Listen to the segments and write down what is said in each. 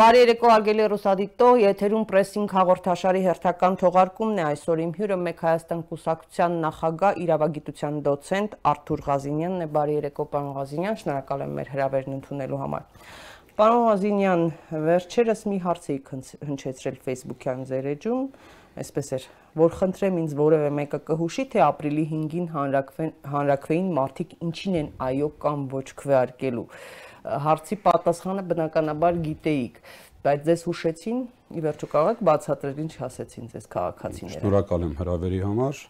Բարի երեկո արգելի ռուսադիտո, եթերում պրեսինգ հաղորդաշարի հերթական թողարկումն է այսօր իմ հյուրը մեկ Հայաստան կուսակցության նախագահ իրավագիտության դոցենտ Արթուր Ղազինյանն է։ Բարի երեկո պարոն Ղազինյան, շնորհակալ եմ մեր հրավերն ընդունելու համար։ Պարոն Ղազինյան, վերջերս մի հարց էի հնչեցրել Facebook-յան ձերեջում, այսպես էր, որ խնդրեմ ինձ որևէ մեկը կհուշի, թե ապրիլի 5-ին հանրակրվեին մարդիկ ինչին են այո կամ ոչ քվեարկելու հարցի պատասխանը բնականաբար գիտեիք, բայց ձեզ հուշեցին, ի վերջո կարող եք բացատրել ինչ ասեցին ձեզ քաղաքացիները։ Շնորհակալ եմ հրավերի համար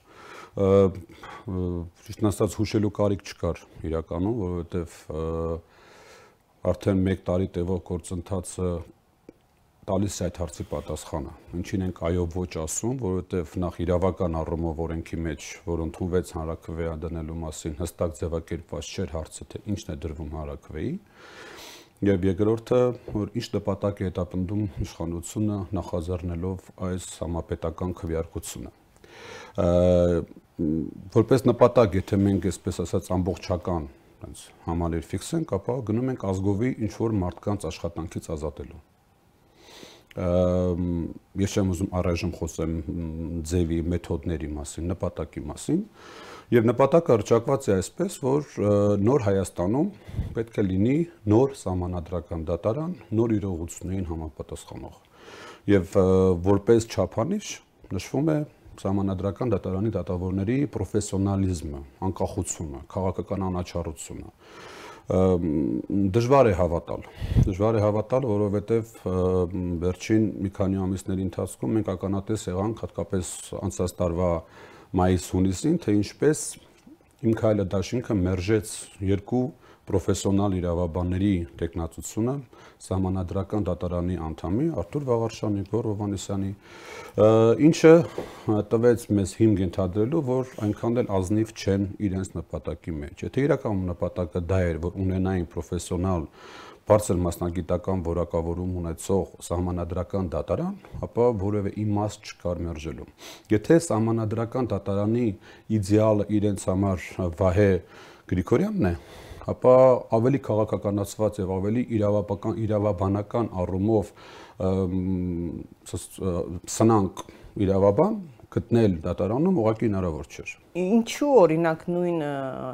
ճիշտ ասած հուշելու կարիք չկար իրականում, որովհետև արդեն 1 տարի տևող գործընթացը տալիս է այդ հարցի պատասխանը։ Ինչին ենք այո ոչ ասում, որովհետև նախ իրավական առումով օրենքի մեջ, որ ընդունվեց հանրակրվեա դնելու մասին, հստակ ձևակերպված չէր հարցը, թե ինչն է դրվում հանրակրվեի։ Եվ երկրորդը, որ ինչ նպատակ է հետապնդում իշխանությունը նախաձեռնելով այս համապետական քվեարկությունը որպես նպատակ, եթե մենք այսպես ասած ամբողջական այնց համալիր ֆիքսենք, ապա գնում ենք ազգովի ինչ որ մարդկանց աշխատանքից ազատելու ես չեմ ուզում առայժմ խոսեմ ձևի մեթոդների մասին, նպատակի մասին, եւ նպատակը հրճակված է այսպես, որ նոր Հայաստանում պետք է լինի նոր համանadrական դատարան, նոր իրողություններին համապատասխանող։ Եվ որպես չափանիշ նշվում է համանadrական դատարանի դատավորների պրոֆեսիոնալիզմը, անկախությունը, քաղաքական անաչառությունը դժվար է հավատալ։ Դժվար է հավատալ, որովհետև վերջին մի քանի ամիսների ընթացքում մենք ականատես եղանք հատկապես անցած տարվա մայիս-հունիսին, թե ինչպես իմ քայլը դաշինքը մերժեց երկու պրոֆեսիոնալ իրավաբանների տեխնացությունը համանadrական դատարանի անդամի Արտուր Վաղարշյանի, Գոր Հովանեսյանի, ինչը տվեց մեզ հիմք ընդհանրելու, որ այնքան էլ ազնիվ չեն իրենց նպատակի մեջ։ Եթե իրական նպատակը դա էր, որ ունենային պրոֆեսիոնալ բարձր մասնագիտական որակավորում ունեցող սահմանադրական դատարան, ապա որևէ իմաստ չկար մերժելու։ Եթե սահմանադրական դատարանի իդեալը իրենց համար Վահե Գրիգորյանն է, ապա ավելի քաղաքականացված եւ ավելի իրավապական իրավաբանական առումով սնանկ իրավաբան գտնել դատարանում ուղղակի հնարավոր չէր։ Ինչու օրինակ նույն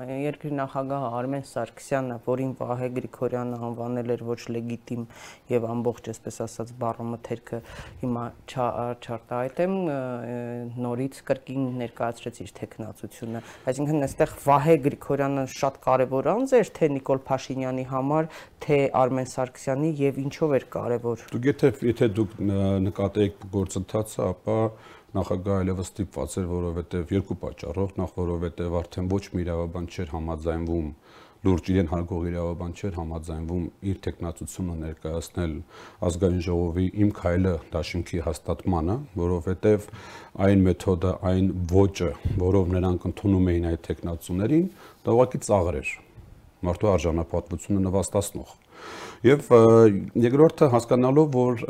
երկրի նախագահը Արմեն Սարգսյանը, որին Վահե Գրիգորյանը անվանել էր ոչ լեգիտիմ եւ ամբողջ, այսպես ասած, բառամթերքը հիմա չարտահայտեմ, նորից կրկին ներկայացրեց իր տեխնացությունը, այսինքն այստեղ Վահե Գրիգորյանը շատ կարեւոր անձ էր թե Նիկոլ Փաշինյանի համար, թե Արմեն Սարգսյանի եւ ինչով էր կարեւոր։ Դուք եթե եթե դուք նկատեիք գործընթացը, ապա նախագահը այլևս ստիպված էր, որովհետև երկու պատճառով, նախ որովհետև արդեն ոչ մի իրավաբան չէր համաձայնվում. Լուրջ իրեն հարգող իրավաբան չէր համաձայնվում իր տեխնացությունը ներկայացնել ազգային ժողովի իմ քայլը դաշինքի հաստատմանը, որովհետև այն մեթոդը, այն ոճը, որով նրանք ընդունում էին այդ տեխնացուներին, դա ուղղակի ծաղր էր մարդու արժանապատվությունը նվաստացնող Եվ երկրորդը հասկանալով, որ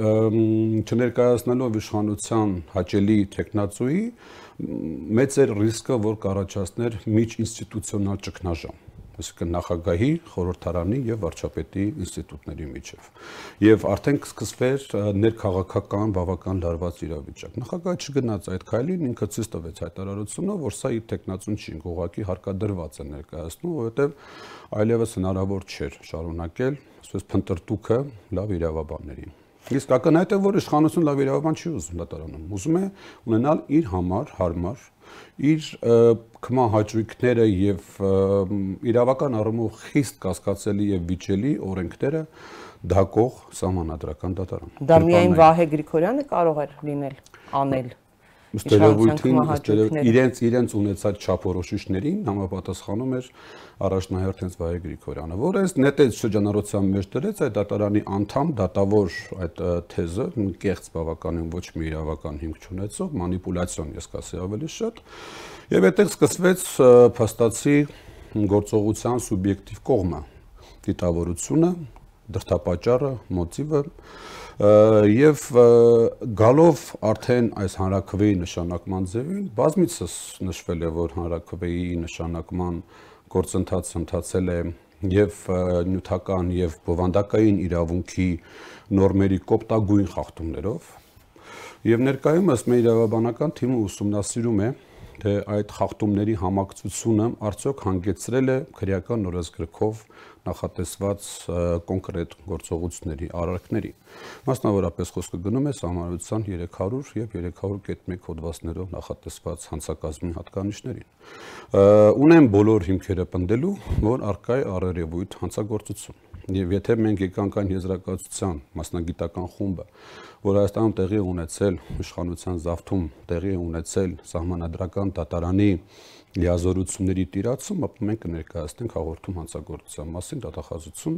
չներկայացնելով իշխանության հաճելի տեխնացուի մեծ էր ռիսկը, որ կառաջացներ միջ ինստիտուցիոնալ ճգնաժամ այսինքն նախագահի, խորհրդարանի եւ վարչապետի ինստիտուտների միջև։ Եվ արդեն սկսվեր ներքաղաքական բավական լարված իրավիճակ։ Նախագահը չգնաց այդ քայլին, ինքը ցույց տվեց հայտարարությունը, որ սա իր տեխնացուն չի, ուղղակի հարկադրված է ներկայացնում, որովհետեւ այլևս հնարավոր չէր շարունակել, ասես փնտրտուքը լավ իրավաբաններին։ Իսկ ակնհայտ է, որ իշխանություն լավ իրավաբան չի ուզում դատարանում։ Ուզում է ունենալ իր համար հարմար իր կմահաճույքները եւ իրավական առումով խիստ կասկածելի եւ վիճելի օրենքները դակող սահմանադրական դատարան։ Դա միայն Վահե Գրիգորյանը կարող էր լինել անել ստերեոտիպին իրենց իրենց ունեցած չափորոշիչներին համապատասխանում էր առաջնահերթ հենց Վահե Գրիգորյանը, որը այս նետեց շրջանառության մեջ դրեց այդ դատարանի անդամ դատավոր այդ թեզը կեղծ բավականին ոչ մի իրավական հիմք չունեցող մանիպուլյացիոն ես կասեի ավելի շատ եւ այդտեղ սկսվեց փաստացի գործողության սուբյեկտիվ կողմը դիտավորությունը դրթապաճառը մոտիվը եւ գալով արդեն այս հանրակրվեի նշանակման ձևին բազմիցս նշվել է որ հանրակրվեի նշանակման գործընթացը ընթացել է եւ նյութական եւ բովանդակային իրավունքի նորմերի կոպտագույն խախտումներով եւ ներկայումս մեր իրավաբանական թիմը ուսումնասիրում է թե այդ խախտումների համակցությունը արդյոք հանգեցրել է քրեական նորազգրքով նախատեսված կոնկրետ գործողությունների արարքների։ Մասնավորապես խոսքը գնում է համարության 300 եւ 300.1 հոդվածներով նախատեսված հանցակազմի հատկանիշներին։ Ունեն բոլոր հիմքերը պնդելու, որ արկա է առերևույթ հանցագործություն։ Եվ եթե մենք եկանք այն եզրակացության մասնագիտական խումբը, որ Հայաստանում տեղի ունեցել իշխանության զավթում, տեղի ունեցել սահմանադրական դատարանի լիազորությունների տիրացում, ապա մենք կներկայացնենք հաղորդում հանցագործության մասին դատախազություն,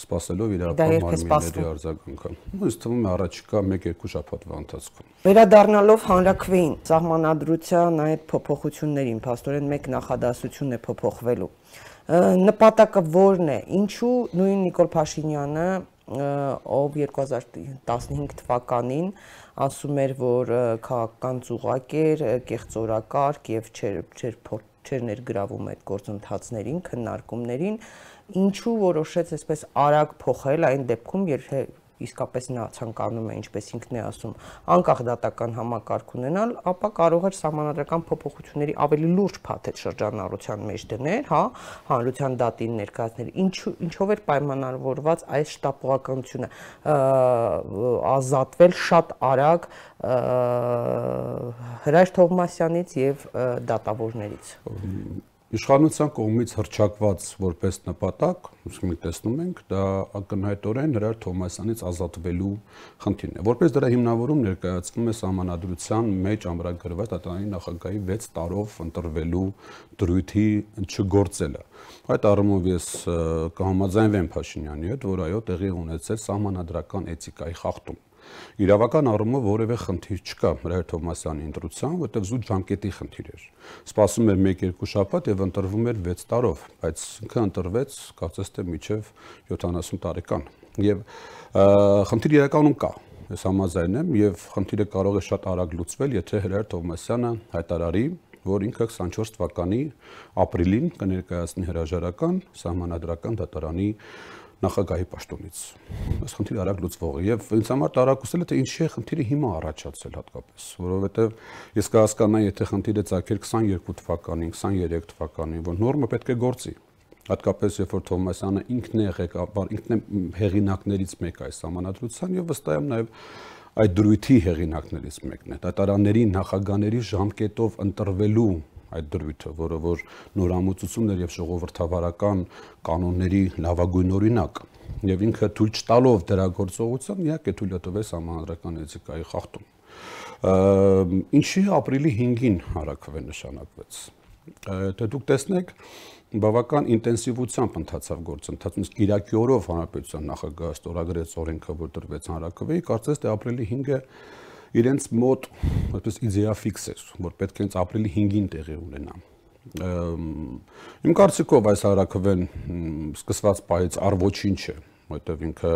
սпасելով իրական մարմինների արձագանքը։ Ինձ թվում է առաջիկա 1-2 շաբաթվա ընթացքում։ Վերադառնալով հանրակրվեին, ճամանադրության այդ փոփոխություններին, աստորեն մեկ նախադասություն է փոփոխվելու։ Նպատակը ո՞րն է։ Ինչու նույն Նիկոլ Փաշինյանը ով 2015 թվականին ասում էր, որ քաղաքական ծուղակ էր, կեղծորակարգ եւ չեր չեր չեր ներգրավում այդ գործընթացներին, քննարկումներին, ինչու որոշեց այսպես արագ փոխել այն դեպքում, երբ իսկապես նա ցանկանում է, ինչպես ինքն է ասում, անկախ դատական համակարգ ունենալ, ապա կարող էր համանadrական փոփոխությունների ավելի լուրջ փաթեթ շրջանառության մեջ դնել, հա, հանրության դատին ներկայացնել։ Ինչու ինչով էր պայմանավորված այս շտապողականությունը ազատվել շատ արագ Հրայր Թովմասյանից եւ դատավորներից իշխանության կողմից հրճակված որպես նպատակ, մենք տեսնում ենք, դա ակնհայտորեն Հրար Թոմասյանից ազատվելու խնդիրն է։ Որպես դրա հիմնավորում ներկայացվում է համանadrության մեջ ամրագրված դատարանի նախագահի 6 տարով ընտրվելու դրույթի չգործելը։ Այդ առումով ես կհամաձայնվեմ Փաշինյանի հետ, որ այո, տեղի ունեցել համանadrական էթիկայի խախտում Իրավական առումով որևէ խնդիր չկա Մրայր Թոմասյանի ընտրության, որտեղ զուտ ժամկետի խնդիր էր։ Սպասում էր 1-2 շաբաթ եւ ընտրվում էր 6 տարով, բայց ինքը ընտրվեց, կարծես թե միջև 70 տարեկան։ Եվ խնդիր իրականում կա ես համաձայն եմ եւ խնդիրը կարող է շատ արագ լուծվել, եթե Հրայր Թովմասյանը հայտարարի, որ ինքը 24 թվականի ապրիլին կներկայացնի հրաժարական սահմանադրական դատարանի նախագահի պաշտոնից։ Այս խնդիրը արագ լուծվող է եւ ինձ համար տարակուսել է թե ինչի է խնդիրը հիմա առաջացել հատկապես, որովհետեւ ես կհասկանայի, եթե խնդիրը ցակեր 22 թվականին, 23 թվականին, որ նորմը պետք է գործի հատկապես երբ որ Թոմասյանը ինքն է ղեկավար, ինքն է հեղինակներից մեկը այս համանadrության եւ վստահ եմ նաեւ այդ դրույթի հեղինակներից մեկն է։ Դատարանների նախագաների ժամկետով ընտրվելու այդ դրույթը, որը որ նորամուծություններ եւ ժողովրդավարական կանոնների լավագույն օրինակ եւ ինքը թույլ չտալով դրա գործողության իհարկե թույլ տվեց համանդրական էթիկայի խախտում ինչի ապրիլի 5-ին հարակվե նշանակվեց դե դուք տեսնեք բավական ինտենսիվությամբ ընթացավ գործընթացը Իրաքի օրով հանրապետության նախագահը ստորագրեց օրենքը որ դրվեց հանրակրվեի կարծես թե ապրիլի 5-ը իրենց մոտ այդպես իդեա ֆիքս էր, որ պետք է հենց ապրիլի 5-ին տեղի ունենա։ Իմ կարծիքով այս հարակվեն սկսված պահից առ ոչինչ է, որտեղ ինքը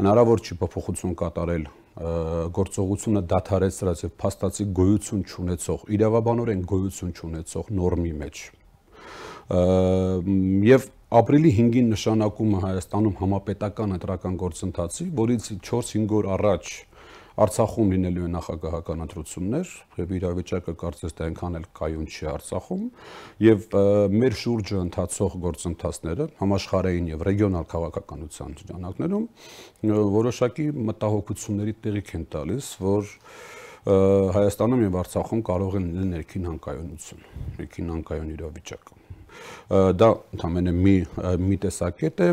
հնարավոր չի փոփոխություն կատարել գործողությունը դադարեցրած եւ փաստացի գոյություն չունեցող, իրավաբանորեն գոյություն չունեցող նորմի մեջ։ Եվ ապրիլի 5-ին նշանակումը Հայաստանում համապետական ընտրական գործընթացի, որից 4-5 օր առաջ Արցախում լինելու են նախագահական ընտրություններ, եւ իրավիճակը կարծես թե այնքան էլ կայուն չի Արցախում, եւ մեր շուրջը ընթացող գործընթացները համաշխարհային եւ ռեգիոնալ քաղաքականության ճանաչներում որոշակի մտահոգությունների տեղիք են տալիս, որ Հայաստանում եւ Արցախում կարող են լինել ներքին հանկայունություն, ներքին հանկայուն իրավիճակ դա ընդամենը մի մի տեսակետ է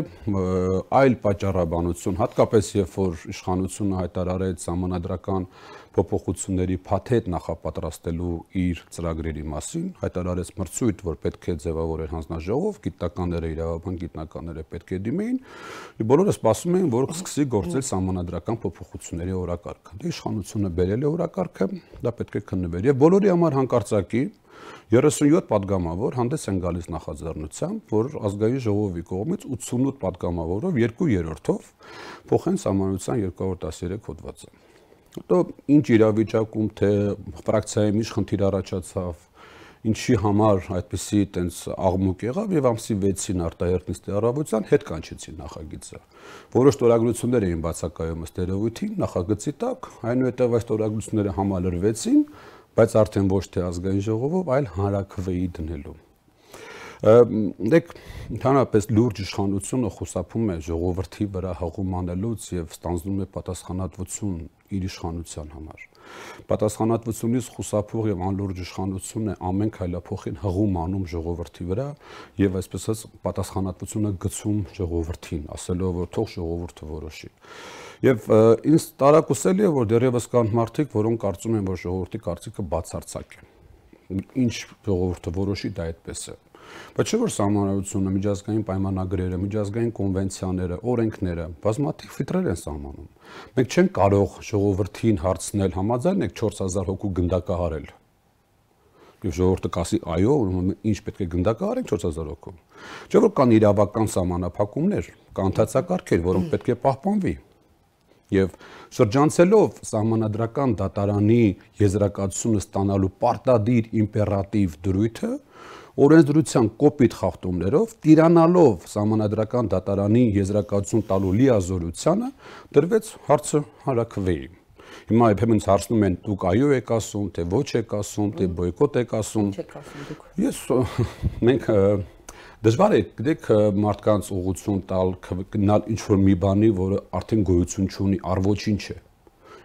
այլ պատճառաբանություն հատկապես երբ որ իշխանությունը հայտարարեց համանadrական փոփոխությունների փաթեթ նախապատրաստելու իր ծրագրերի մասին հայտարարեց մրցույթ որ պետք է ձևավորել հանձնաժողով գիտնականները իրավաբան գիտնականները պետք է դիմեին բոլորը սպասում էին որ սկսի գործել համանadrական փոփոխությունների օրակարգը դե իշխանությունը բերել է օրակարգը դա պետք է քննվեր եւ բոլորի համար հանկարծակի 37 падգամավոր հանդես են գալիս նախաձեռնությամբ, որ ազգային ժողովի կողմից 88 падգամավորով 2/3-ով փոխեն համանրության 213 հոդվածը։ Հետո ինչ իրավիճակում թե ֆրակցիայում ինչ խնդիր առաջացավ, ինչի համար այդպիսի տենց աղմուկ եղավ եւ ամսի 6-ին արտահերտ նիստի առավոտյան հետ կանչեցին նախագիծը։ Որոշ ստորագրություններ էին բացակայում ըստ երևույթին նախագծի տակ, այնուհետեւ այս ստորագրությունները համալրվեցին, այն բայց արդեն ոչ թե ազգային ժողովով, այլ հանրակրվեի դնելու դեք ընդհանրապես լուրջ իշխանությունը խուսափում է ժողովրդի վրա հղում անելուց եւ ստանձնում է պատասխանատվություն իր իշխանության համար պատասխանատվությունից խուսափող եւ անլուրջ իշխանություն է ամեն քայլափոխին հղում անում ժողովրդի վրա եւ այսպես ասած պատասխանատվությունը գցում ժողովրդին ասելով որ թող ժողովուրդը որոշի եւ ինձ տարակուսելի է որ դեռևս կան մարդիկ որոնք կարծում են որ ժողովրդի կարծիքը բացարձակ է ինչ ժողովուրդը որոշի դա այդպես է Բայց չէ որ սահմանադրությունը, միջազգային պայմանագրերը, միջազգային կոնվենցիաները, օրենքները բազմաթիվ ֆիտրեր են սահմանում։ Մենք չենք կարող ժողովրդին հարցնել համաձայն եք 4000 հոգու գնդակահարել։ Եվ ժողովուրդը կասի այո, ինչ պետք է գնդակահարենք 4000 հոգու։ Չէ որ կան իրավական սահմանափակումներ, կան ընդհանցակարգեր, որոնք պետք է պահպանվի եւ շրջանցելով սահմանադրական դատարանի եզրակացությունը ստանալու պարտադիր իմպերատիվ դրույթը օրենսդրության կոպիտ խախտումներով տիրանալով համանadrական դատարանի եզրակացություն տալու լիազորությանը դրվեց հարցը հարակվեի Հիմա երբեմն հարցնում են դուք այո եք ասում, թե ոչ եք ասում, թե բոյկոտ եք ասում։ Չեք ասում դուք։ Ես մենք դժվար է գիտեք մարդկանց ուղղություն տալ գնալ ինչ որ մի բանի, որը արդեն գոյություն չունի, առ ոչինչ է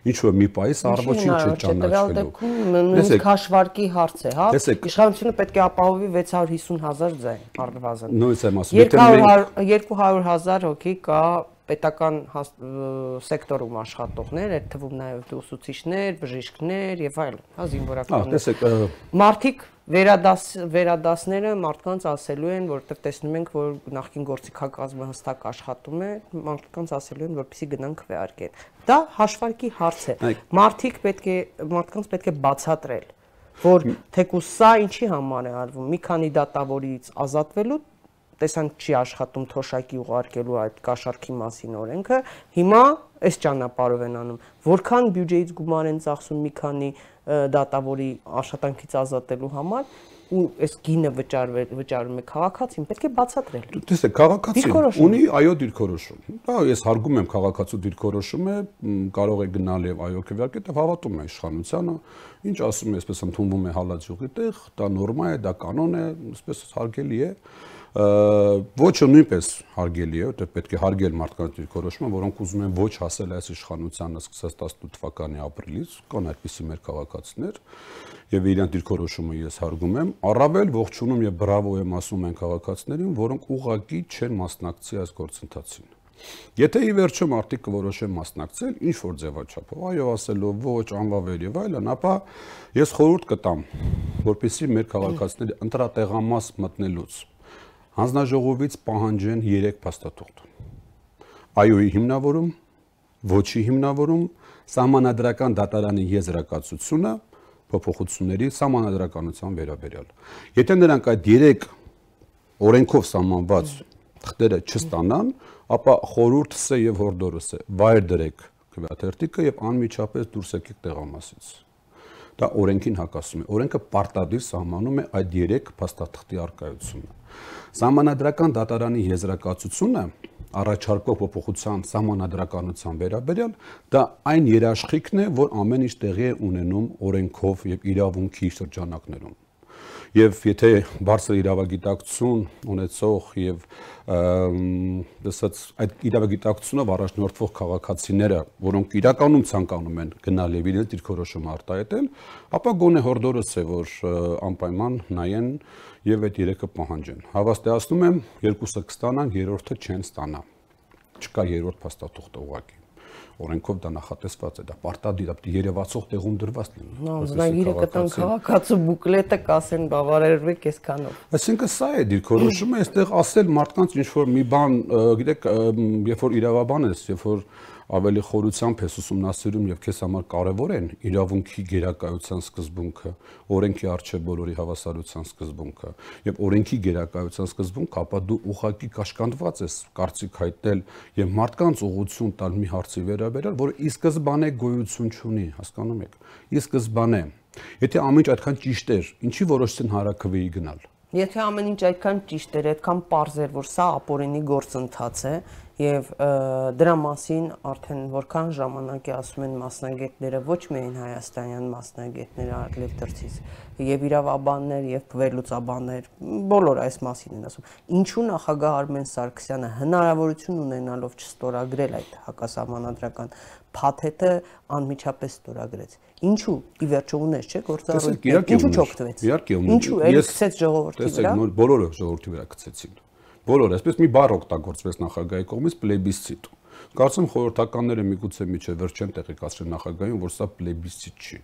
ինչ որ մի պայս ճանաչվելու։ Տվյալ դեպքում նույնիսկ հաշվարկի հարց է, հա։ Իշխանությունը պետք է ապահովի 650.000 ձայն առնվազն։ Նույնս եմ ասում։ 200.000 հոգի կա պետական սեկտորում աշխատողներ, այդ թվում նաև ուսուցիչներ, բժիշկներ եւ այլն, հա զինվորականներ։ Տեսեք, մարդիկ վերադաս վերադասները մարդկանց ասելու են, որովհետև տեսնում ենք, որ նախկին գործիքակազմը հստակ աշխատում է, մարդկանց ասելու են, որպեսի գնան քվեարկեն։ Դա հաշվարկի հարց է։ Մարդիկ պետք է մարդկանց պետք է բացատրել, որ թեկուս սա ինչի համար է արվում։ Մի քանի դատավորից ազատվելու տեսանք չի աշխատում թոշակի ուղարկելու այդ կաշառքի մասին օրենքը, հիմա այս ճանապարհով են անում։ Որքան բյուջեից գումար են ծախսում մի քանի դատավորի աշխատանքից ազատելու համար ու այս գինը վճարվել վճարում է քաղաքացին, պետք է բացատրել։ Տեսեք, քաղաքացին ունի այո դիրքորոշում։ Դա ես հարգում եմ քաղաքացու դիրքորոշումը, կարող է գնալ եւ այո քվեարկել, դա հավատում է իշխանությանը, ինչ ասում է, այսպես ընդունվում է հալածյուղի տեղ, դա նորմա է, դա կանոն է, այսպես հարգելի է։ Ա, ոչը նույնպես հարգելի է, որտեղ պետք է հարգել մարդկանց դիրքորոշումը, որոնք ուզում են ոչ հասել այս իշխանությանը սկսած 18 թվականի ապրիլից, կան այդպիսի մեր քաղաքացիներ, եւ իրենց դիրքորոշումը ես հարգում եմ, առավել ողջունում եւ բրավո եմ ասում են քաղաքացիներին, որոնք ուղակի չեն մասնակցի այս գործընթացին։ Եթե ի վերջո մարդիկ կորոշեն մասնակցել ինչ որ ձևաչափով, այո ասելով ոչ անվավեր եւ այլն, ապա ես խորհուրդ կտամ, որպեսզի մեր քաղաքացիները ընտրատեղամաս մտնելուց հանձնաժողովից պահանջեն 3 փաստաթուղթ։ Այոյի հիմնավորում, ոչի հիմնավորում, սահմանադրական դատարանի եզրակացությունը փոփոխությունների սահմանադրականության վերաբերյալ։ Եթե նրանք այդ 3 օրենքով սահմանված թղթերը չստանան, ապա խորուրդս է եւ հորդորս է վայր դրեք քվեաթերթիկը եւ անմիջապես դուրս եկեք տեղամասից դա օրենքին հակասում է։ Օրենքը պարտադիր սահմանում է այդ 3 փաստաթղթի արկայությունը։ Սահմանադրական դատարանի եզրակացությունը առաջարկող փոփոխության սահմանադրականության վերաբերյալ դա այն երաշխիքն է, որ ամեն ինչ տեղի է ունենում օրենքով եւ իրավունքի շրջանակներում եւ եթե բարձր իրավագիտակցություն ունեցող եւ դասած այդ իրավագիտակցությունով առաջնորդվող քաղաքացիները, որոնք իրականում ցանկանում են գնալ եւ իրենց դիրքորոշումը արտահայտել, ապա գոնե հորդորս է, որ անպայման նայեն եւ այդ երեքը պահանջեն։ Հավաստիացնում եմ, երկուսը կստանան, երրորդը չեն ստանա։ Չկա երրորդ փաստաթուղթը ուղղակի օրենքով դա նախատեսված է, դա պարտադիր է, երևացող տեղում դրված լինի։ Անձնագիրը կտան քաղաքացու բուկլետը կասեն բավարարվեք այսքանով։ Այսինքն սա է դիրքորոշումը, այստեղ ասել մարդկանց ինչ որ մի բան, գիտեք, երբ որ իրավաբան ես, երբ որ ավելի խորությամբ ես ուսումնասիրում եւ քեզ համար կարեւոր են իրավունքի գերակայության սկզբունքը, օրենքի արժե բոլորի հավասարության սկզբունքը եւ օրենքի գերակայության սկզբունքը, ապա դու ուղակի կաշկանդված ես կարծիք հայտնել եւ մարդկանց ուղղություն տալ մի հարցի վերաբերյալ, որը ի սկզբանե գոյություն չունի, հասկանում եք։ Ի սկզբանե Եթե ամեն ինչ այդքան ճիշտ էր, ինչի որոշեցին հարակվեի գնալ։ Եթե ամեն ինչ այդքան ճիշտ էր, այդքան པարզ էր, որ սա ապօրինի գործընթաց է, եւ դրա մասին արդեն որքան ժամանակ է ասում են մասնագետները, ոչ միայն հայաստանյան մասնագետները Արտլև դրցից, եւ իրավաբաններ եւ վերլուծաբաններ, բոլոր այս մասին են ասում։ Ինչու նախագահ Արմեն Սարգսյանը հնարավորություն ունենալով չստորագրել այդ հակասահմանադրական փաթեթը անմիջապես ստորագրեց։ Ինչու։ Ի վերջո ունես, չէ՞, գործառույթ։ Ինչու չօգտվեց։ Ինչու էլ գցեց ժողովրդի վրա։ Տեսեք, բոլորը ժողովրդի վրա գցեցին բոլորը, այսպես մի բառ օգտագործվեց նախագահի կողմից պլեբիսցիտ։ Կարծում խորհրդականները միգուցե միջև վերջ չեն տեղեկացրել նախագահին, որ սա պլեբիսցիտ չի։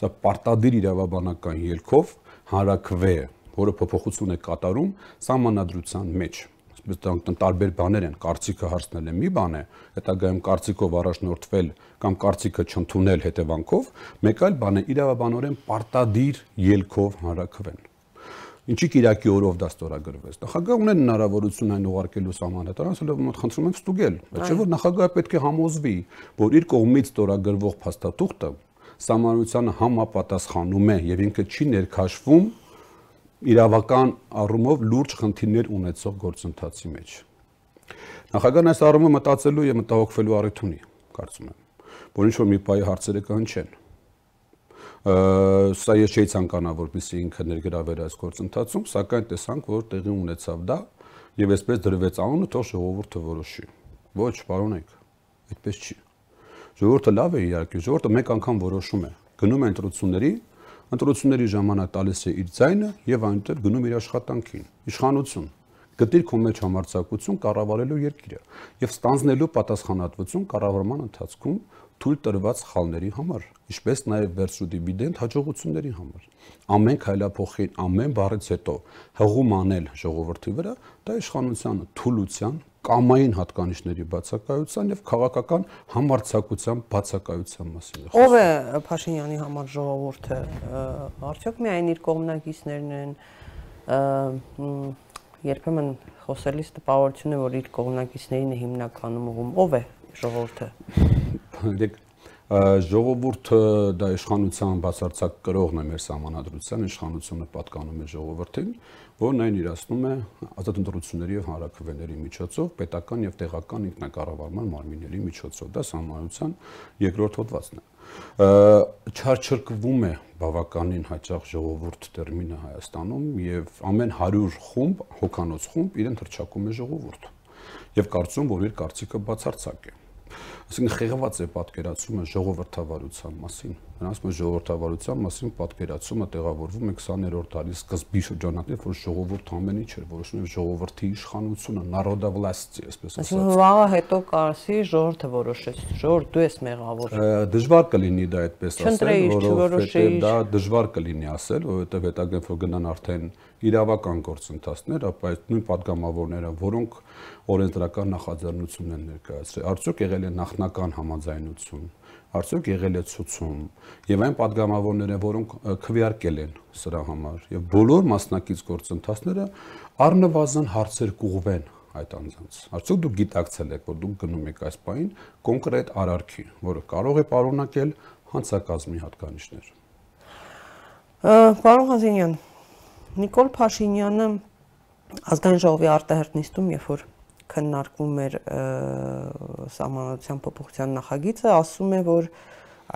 Սա պարտադիր իրավաբանական ելքով հանրակրվե, որը փոփոխություն է կատարում սահմանադրության մեջ դրանք տարբեր բաներ են կարծիքը հարցնել է մի բան է հետագայում կարծիքով առաջնորդվել կամ կարծիքը չընդունել հետևանքով մեկ այլ բան է իրավաբանորեն պարտադիր ելքով հանրակրվեն ինչի Կիրակի օրով դա ստորագրվեց։ Նախագահ ունեն հնարավորություն այն ուղարկելու սահմանադրական, ասելով մոտ խնդրում եմ ստուգել, բայց չէ որ նախագահը պետք է համոզվի, որ իր կողմից ստորագրվող փաստաթուղթը սահմանությանը համապատասխանում է եւ ինքը չի ներքաշվում իրավական առումով լուրջ խնդիրներ ունեցող գործընթացի մեջ։ Նախագահն այս առումով մտածելու եւ մտահոգվելու առիթ ունի, կարծում եմ, որ ինչ որ մի պահի հարցերը կհնչեն սա ես չէի ցանկանա որպեսզի ինքը ներգրավեր այս գործընթացում, սակայն տեսանք, որ տեղի ունեցավ դա եւ այսպես դրվեց անունը, թող ժողովուրդը որոշի։ Ոչ, պարոնեք, այդպես չի։ Ժողովուրդը լավ է իհարկե, ժողովուրդը մեկ անգամ որոշում է, գնում է ընտրությունների, ընտրությունների ժամանակ տալիս է իր ձայնը եւ այնտեղ գնում իր աշխատանքին։ Իշխանություն գտիր քո մեջ համարձակություն կառավարելու երկիրը եւ ստանձնելու պատասխանատվություն կառավարման ընթացքում թույլ տրված խալների համար, ինչպես նաև վերջու դիվիդենդ հաջողությունների համար։ Ամեն քայլափոխին, ամեն բառից հետո հղում անել ժողովրդի վրա, դա իշխանության թուլության, կամային հատկանիշների բացակայության եւ քաղաքական համարցակության բացակայության մասին է խոսքը։ Ո՞վ է Փաշինյանի համար ժողովուրդը։ Արդյոք միայն իր կողմնակիցներն են երբեմն խոսելիս տպավորություն է, որ իր կողմնակիցներին է հիմնականում ուղում։ Ո՞վ է ժողովուրդը դեք ժողովուրդը դա իշխանության բացարձակ կրողն է մեր համանadrության իշխանությունը պատկանում է ժողովրդին, որն այն իրացնում է ազատ ընտրությունների եւ հանրակրվեների միջոցով, պետական եւ տեղական ինքնակառավարման մարմինների միջոցով։ Դա համանadrության երկրորդ հոդվածն է չարչրկվում է բավականին հաճախ ժողովուրդ տերմինը Հայաստանում եւ ամեն 100 խումբ, հոկանոց խումբ իրեն թրջակում է ժողովուրդ։ Եվ կարծում որ իր կարծիքը բացարձակ է Այսինքն խեղված է պատկերացումը ժողովրդավարության մասին։ Նրանց մոտ ժողովրդավարության մասին պատկերացումը տեղավորվում է 20-րդ դարի սկզբի շրջանակներ, որ ժողովուրդ ամեն ինչ էր, որոշում էր ժողովրդի իշխանությունը, նարոդավլաստի, այսպես ասած։ Վաղը հետո կարսի ժողովուրդը որոշեց, ժողովուրդ դու ես մեղավոր։ Դժվար կլինի դա այդպես ասել, որովհետև դա դժվար կլինի ասել, որովհետև հետագա որ գնան արդեն իրավական գործընթացներ, ապա այդ նույն падգամավորները, որոնք օրենսդրական նախաձեռնություն են ներկայացրել։ Արդյոք եղել է նախնական համաձայնություն, արդյոք եղել է ցուցում, եւ այն падգամավորները, որոնք քվեարկել են սրա համար, եւ բոլոր մասնակից գործընթացները առնվազն հարցեր կուղվեն այդ անձանց։ Արդյոք դուք գիտակցել եք, որ դուք գնում եք այս պահին կոնկրետ արարքի, որը կարող է պարունակել հանցակազմի հատկանիշներ։ Պարոն Ղազինյան, Նիկոլ Փաշինյանը ազգային ժողովի արտահերտ նիստում, երբ որ քննարկվում էր սահմանադրական փոփոխության նախագիծը, ասում է, որ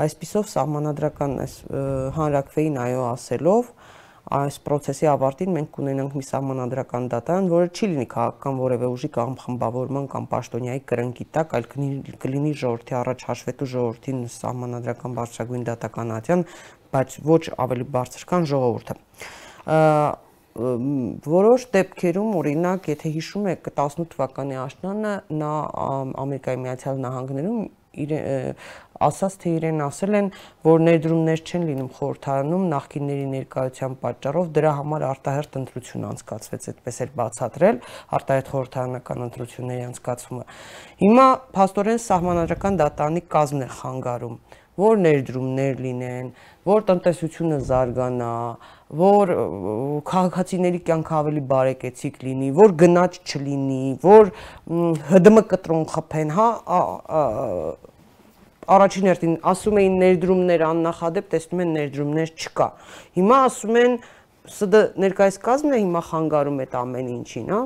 այսписով սահմանադրական այս հանրակրվեին այո ասելով այս process-ի ավարտին մենք կունենանք մի սահմանադրական դատարան, որը չի լինի քաղաքական որևէ ուժի կամ խմբավորման կամ պաշտոնյայի կրնկի տակ, այլ կլինի ժողովրդի առաջ հաշվետու ժողովրդին սահմանադրական բարձրագույն դատականացիան, բայց ոչ ավելի բարձր քան ժողովուրդը որոշ դեպքերում օրինակ եթե հիշում եք 18 թվականի աշնանը նա ամերիկայի միացյալ նահանգներում իր ասաց թե իրեն ասել են որ ներդրումներ չեն լինում խորհրդարանում նախկինների ներկայության պատճառով դրա համար արտահերտ ընտրություն անցկացվեց այդպես էլ բացատրել արտահերտ խորհրդարանական ընտրությունների անցկացումը հիմա փաստորեն սահմանադրական դատարանի կազմն է խանգարում որ ներդրումներ լինեն, որ տնտեսությունը զարգանա, որ քաղաքացիների կյանքը ավելի բարեկեցիկ լինի, որ գնաճ չլինի, որ ՀԴՄ կտրոն խփեն, հա, առաջին հերթին ասում էին ներդրումներ աննախադեպ, տեսնում են ներդրումներ չկա։ Հիմա ասում են ՍԴ ներկայիս կազմն է հիմա խանգարում այդ ամեն ինչին, հա։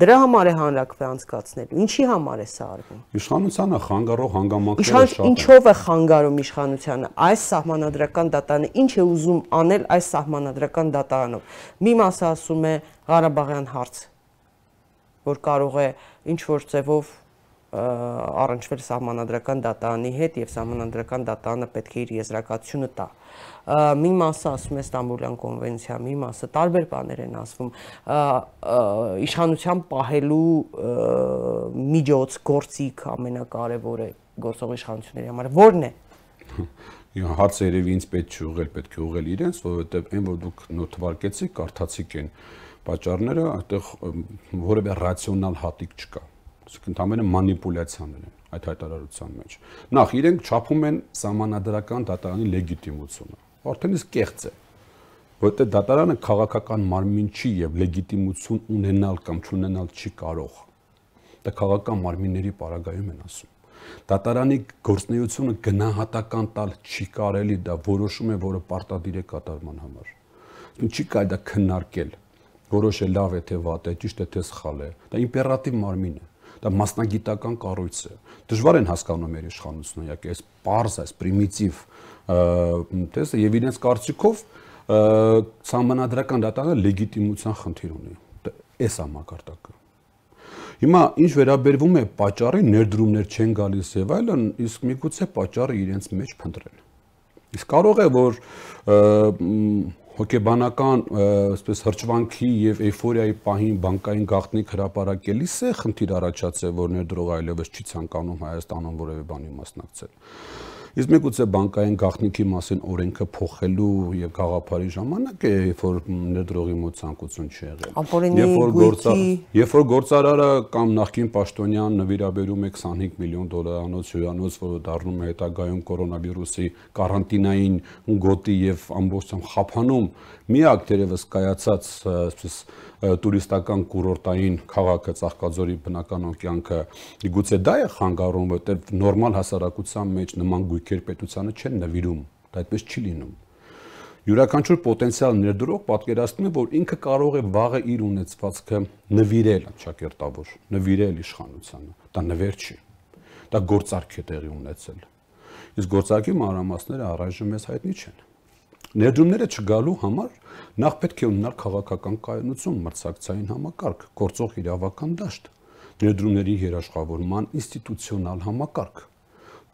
Դրա համար է հանրակրվե անցկացնելու։ Ինչի համար է սա արվում։ Իշխանությանը խանգարող հանգամանքները Իշխան շատ են։ ինչով է խանգարում իշխանությանը այս սահմանադրական դատարանը ինչ է ուզում անել այս սահմանադրական դատարանով։ Մի մասը ասում է Ղարաբաղյան հարց, որ կարող է ինչ որ ձևով առնչվել սահմանադրական դատարանի հետ եւ սահմանադրական դատարանը պետք է իր եզրակացությունը տա։ Մի մասը ասում է Ստամբուլյան կոնվենցիա, մի մասը տարբեր բաներ են ասվում իշխանության պահելու միջոց գործիք ամենակարևորը գործող իշխանությունների համար ո՞րն է։ հարցը երևի ինձ պետք չի ուղղել, պետք է ուղղել իրենց, որովհետև այն որ դուք նոթ թվարկեցիք, կարդացիք են պատճառները, այդտեղ որևէ ռացիոնալ հատիկ չկա։ Իսկ ընդհանրապես մանիպուլյացիաներ են այդ հայտարարության մեջ։ Նախ իրենք չափում են համանadrական դատարանի լեգիտիմությունը։ Արդեն իսկ կեղծ է որտեղ դատարանը քաղաքական մարմին չի եւ լեգիտիմություն ունենալ կամ չունենալ չի կարող։ Դա քաղաքական մարմինների պարագայում են ասում։ Դատարանի գործնեությունը գնահատական տալ չի կարելի, դա որոշում է, որը պարտադիր է կատարման համար։ Իսկ Չի կարելի դա քննարկել, որոշել լավ է թե վատ է, ճիշտ է թե սխալ է։ Դա իմպերատիվ մարմին է դա մասնագիտական կառույց է։ Դժվար են հասկանում մեր իշխանությունը, իհարկե, այս པարզ, այս պրիմիտիվ տեսը եւ իրենց կարծիքով համանadrական դատարանը լեգիտիմության խնդիր ունի։ էս է մակարդակը։ Հիմա ինչ վերաբերվում է պատճառի ներդրումներ չեն գալիս եւ այլն, իսկ միգուցե պատճառը իրենց մեջ փնտրեն։ Իսկ կարող է որ մ, հոգեբանական այսպես հրճվանքի եւ էйֆորիայի պահին բանկային գաղտնիք հրապարակելիս է խնդիր առաջացել, որ ներդրողը այլևս չի ցանկանում Հայաստանում որևէ բանի մասնակցել։ Իսկ միգուցե բանկային գաղտնիքի մասին օրենքը փոխելու եւ գաղափարի ժամանակ է, երբ որ ներդրողի մոտ ցանկություն չի եղել։ Երբ որ գործա- Երբ որ գործարարը կամ նախկին պաշտոնյան նվիրաբերում է 25 միլիոն դոլարանոց հյուրանոց, որը դառնում է հետագայում կորոնավիրուսի կարանտինային գոտի եւ ամբողջությամբ խափանում, միակ դերևս կայացած այսպես տուրիստական կուրորտային քաղաքը Ծաղկաձորի բնականոն կյանքը գուցե դա է խանգարում, որտեղ նորմալ հասարակության մեջ նման գույքեր պետությանը չեն նվիրում։ Դա այդպես չի լինում։ Յուրաքանչյուր պոտենցիալ ներդրող պատկերացնում է, որ ինքը կարող է վաղը իր ունեցվածքը նվիրել ճակերտավոր, նվիրել իշխանությանը։ Դա նվեր չի։ Դա գործարք է տեղի ունեցել։ Իսկ գործարքի մանրամասները առայժմ մեզ հայտնի չեն։ Ներդրումները չգալու համար նախ պետք է ունենալ քաղաքական կայունություն, մրցակցային համակարգ, գործող իրավական դաշտ, ներդրումների երաշխավորման ինստիտուցիոնալ համակարգ։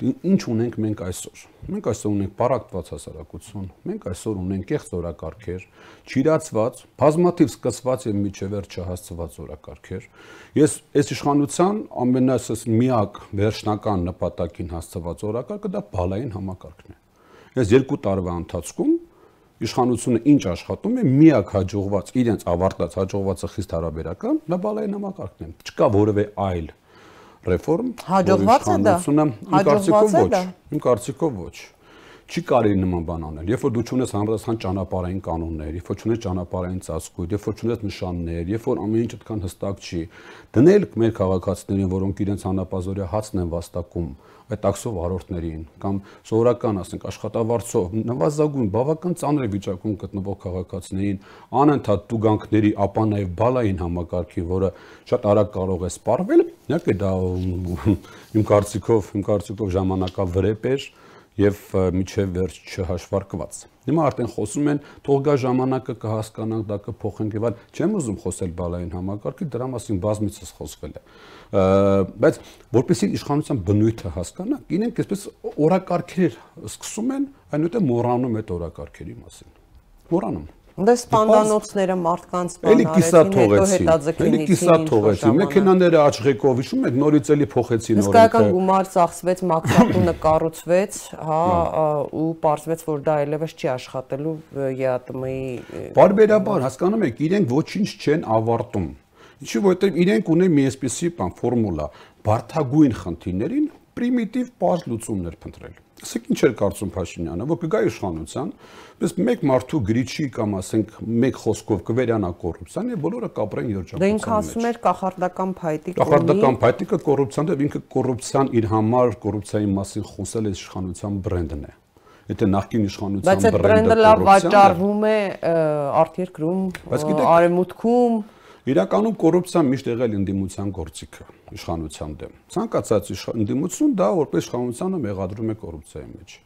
Ինչ ունենք մենք այսօր։ Մենք այսօր ունենք պարակտված հասարակություն, մենք այսօր ունենք կեղծ օրակարգեր, ճիրացված, բազմաթիվ սկսված եւ միջևեր չհասցված օրակարգեր։ Ես այս իշխանության ամենասս միակ վերջնական նպատակին հասցված օրակարգը դա բալային համակարգն է։ Այս երկու տարվա ընթացքում իշխանությունը ինչ աշխատում է միակ հաջողված իրենց ավարտած հաջողվածը խիստ հարաբերական դա բալային համակարգն է չկա որևէ այլ ռեֆորմ Հաջողված է դա։ իմ կարծիքով ոչ իմ կարծիքով ոչ չի կարելի նման բան անել երբ որ դու ճունես համապատասխան ճանապարհային կանոններ երբ որ ճունես ճանապարհային ծածկույթ երբ որ ճունես նշաններ երբ որ ամեն ինչ այդքան հստակ չի դնել մեր քաղաքացիներին որոնք իրենց հանապազորյա հացն են վաստակում այդ տաքսով վարորդներին կամ սովորական ասենք աշխատավարձով նվազագույն բավական ծանր վիճակում գտնվող քաղաքացիներին անընդհատ տուգանքների ապա նաև բալային համակարգի, որը շատ արագ կարող է սպառվել, իհարկե դա իմ կարծիքով, իմ կարծիքով ժամանակավրեպ էր եւ միջև վերջ չհաշվարկված։ Հիմա արդեն խոսում են թող գա ժամանակը կհասկանանք, դա կփոխենք եւ այլ։ Չեմ ուզում խոսել բալային համակարգի, դրա մասին բազմիցս խոսվել է։ Բայց որպեսզի իշխանության բնույթը հասկանանք, իրենք այսպես օրակարգեր սկսում են, այնուհետև մոռանում այդ օրակարգերի մասին։ Մոռանում։ Դե սպանդանոցները մարդկանց բան արեցին, հետո թողեցին։ Էլի կիսա թողեցին։ Մեքենաները աչղեկով հիշում եք նորից էլի փոխեցին օրենքը։ գումար ծախսվեց, մաքսատունը կառուցվեց, հա, ա, ու պարզվեց, որ դա այլևս չի աշխատելու ԵԱՏՄ-ի Բարբերաբար հասկանում եք, իրենք ոչինչ չեն ավարտում։ Ինչու որովհետև իրենք ունեն մի այսպիսի բան ֆորմուլա՝ բարթագույն խնդիրներին պրիմիտիվ բաց լուծումներ փնտրել։ Ասեք ինչ էր կարծում Փաշինյանը, որ կգա իշխանության, բայց մեկ մարդու գրիչի կամ ասենք մեկ խոսքով կվերանա կոռուպցիան եւ բոլորը կապրեն երջանկության մեջ։ Դե ինքը ասում էր կախարդական փայտիկ ունի։ Կախարդական փայտիկը կոռուպցիան եւ ինքը կոռուպցիան իր համար կոռուպցիայի մասին խոսել է իշխանության բրենդն է եթե նախկին իշխանության բրենդը կոռուպցիան Բայց այդ բրենդը լավ վաճառվում է արտերկրում, արևմուտքում Իրականում կոռուպցիան միշտ եղել ընդդիմության գործիքը իշխանության դեմ։ Ցանկացած ընդդիմություն դա որպես իշխանությանը մեղադրում է կոռուպցիայի մեջ։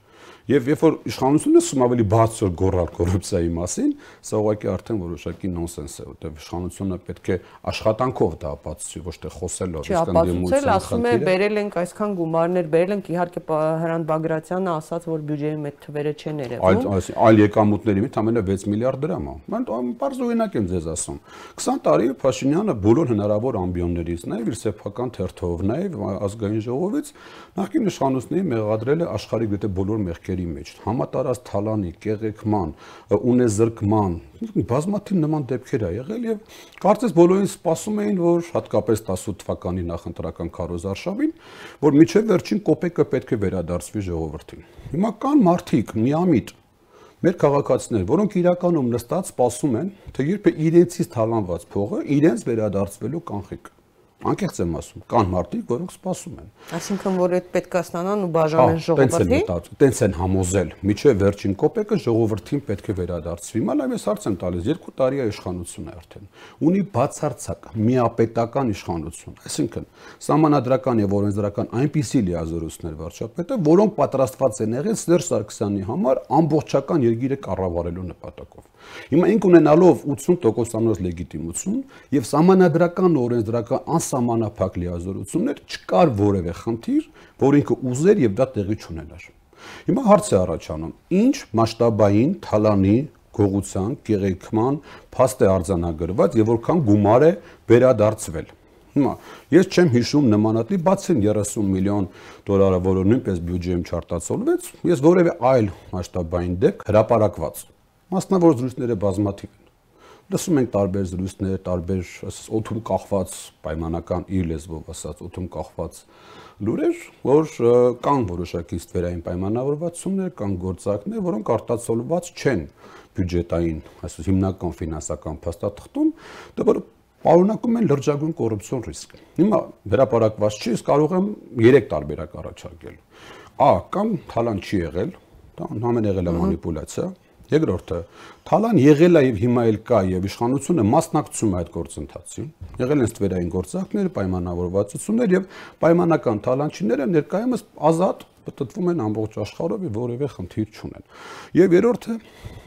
Եվ երբ որ իշխանությունը ասում ավելի բարձր գոռալ կոռուպցիայի մասին, սա ուղղակի արդեն որոշակի նոնսենս է, որտեղ իշխանությունը պետք է աշխատանքով դա ապացուցի, ոչ թե խոսելով, իսկ ընդդիմության ասում է, բերել ենք այսքան գումարներ, բերել ենք իհարկե Հրանտ Բագրատյանը ասաց, որ բյուջեի մեջ թվերը չեն երևում։ Այլ այլ եկամուտների մեջ ամենը 6 միլիարդ դրամ է։ Mən բարձ օրինակ եմ ձեզ ասում։ 20 տարի Փաշինյանը բոլոր հնարավոր ամբիոններից, նաև իր սեփական թերթով, նաև ազգային ժողովից նախկին իշխանությունների մեղադրել է աշխարհի գտե բոլոր մեղքեր մեղքերի մեջ, համատարած թալանի, կեղեքման, ունեզրկման, բազմաթիվ նման դեպքեր ա եղել եւ կարծես բոլորին սպասում էին, որ հատկապես 18 թվականի նախընտրական քարոզարշավին, որ միջև վերջին կոպեկը պետք է վերադարձվի ժողովրդին։ Հիմա կան մարդիկ միամիտ մեր քաղաքացիներ, որոնք իրականում նստած սպասում են, թե երբ է իրենցից թալանված փողը իրենց վերադարձվելու կանխիկ անկեղծ եմ ասում, կան մարդիկ, որոնք սպասում են։ Այսինքն, որ այդ պետք է ստանան ու բաժանեն ժողովրդին։ Տենց են համոզել, միջև վերջին կոպեկը ժողովրդին պետք է վերադարձվի։ Հիմա նաև ես հարց եմ տալիս, երկու տարի է իշխանություն է արդեն։ Ունի բացարձակ միապետական իշխանություն։ Այսինքն, սահմանադրական եւ օրենսդրական այնպիսի լիազորություններ վարչապետը, որոնք պատրաստված են եղել Սերժ Սարգսյանի համար ամբողջական երկիրը կառավարելու նպատակով։ Հիմա ինք ունենալով 80%-անոց լեգիտիմություն եւ սահմանադրական օրենսդրական անսահմանափակ լիազորություններ չկար որևէ խնդիր, որ ինքը ուզեր եւ դա տեղի չունենար։ Հիմա հարց է առաջանում. ինչ մասշտաբային թալանի գողության, կեղեքման փաստ է արձանագրված եւ որքան գումար է վերադարձվել։ Հիմա ես չեմ հիշում նմանատիպ բացին 30 միլիոն դոլարը, որը նույնպես բյուջեում չարտացոլվեց, ես որևէ այլ մասշտաբային դեպք հրապարակված Մասնավոր զրույցները բազմաթիվ են։ Լսում ենք տարբեր զրույցներ, տարբեր, ասես, օթում կախված պայմանական իր լեզվով ասած, օթում կախված լուրեր, որ կան որոշակի ստվերային պայմանավորվածություններ, կան գործակներ, որոնք արտացոլված չեն բյուջետային, այսպես հիմնական ֆինանսական փաստաթղթում, դա որ պարունակում են լրջագույն կոռուպցիոն ռիսկ։ Հիմա վերապարակված չի, կարող եմ 3 տարբերակ առաջարկել։ Ա կամ թալան չի եղել, դա ամեն եղել է մանիպուլյացիա, Երկրորդը, Թալան եղել է եւ հիմա էլ կա եւ իշխանությունը մասնակցում է այդ գործընթացին։ Եղել են ստվերային գործակներ, պայմանավորվածություններ եւ պայմանական թալանչիները ներկայումս ազատ պատտվում են ամբողջ աշխարհով եւ որևէ խնդիր չունեն։ Եվ երրորդը,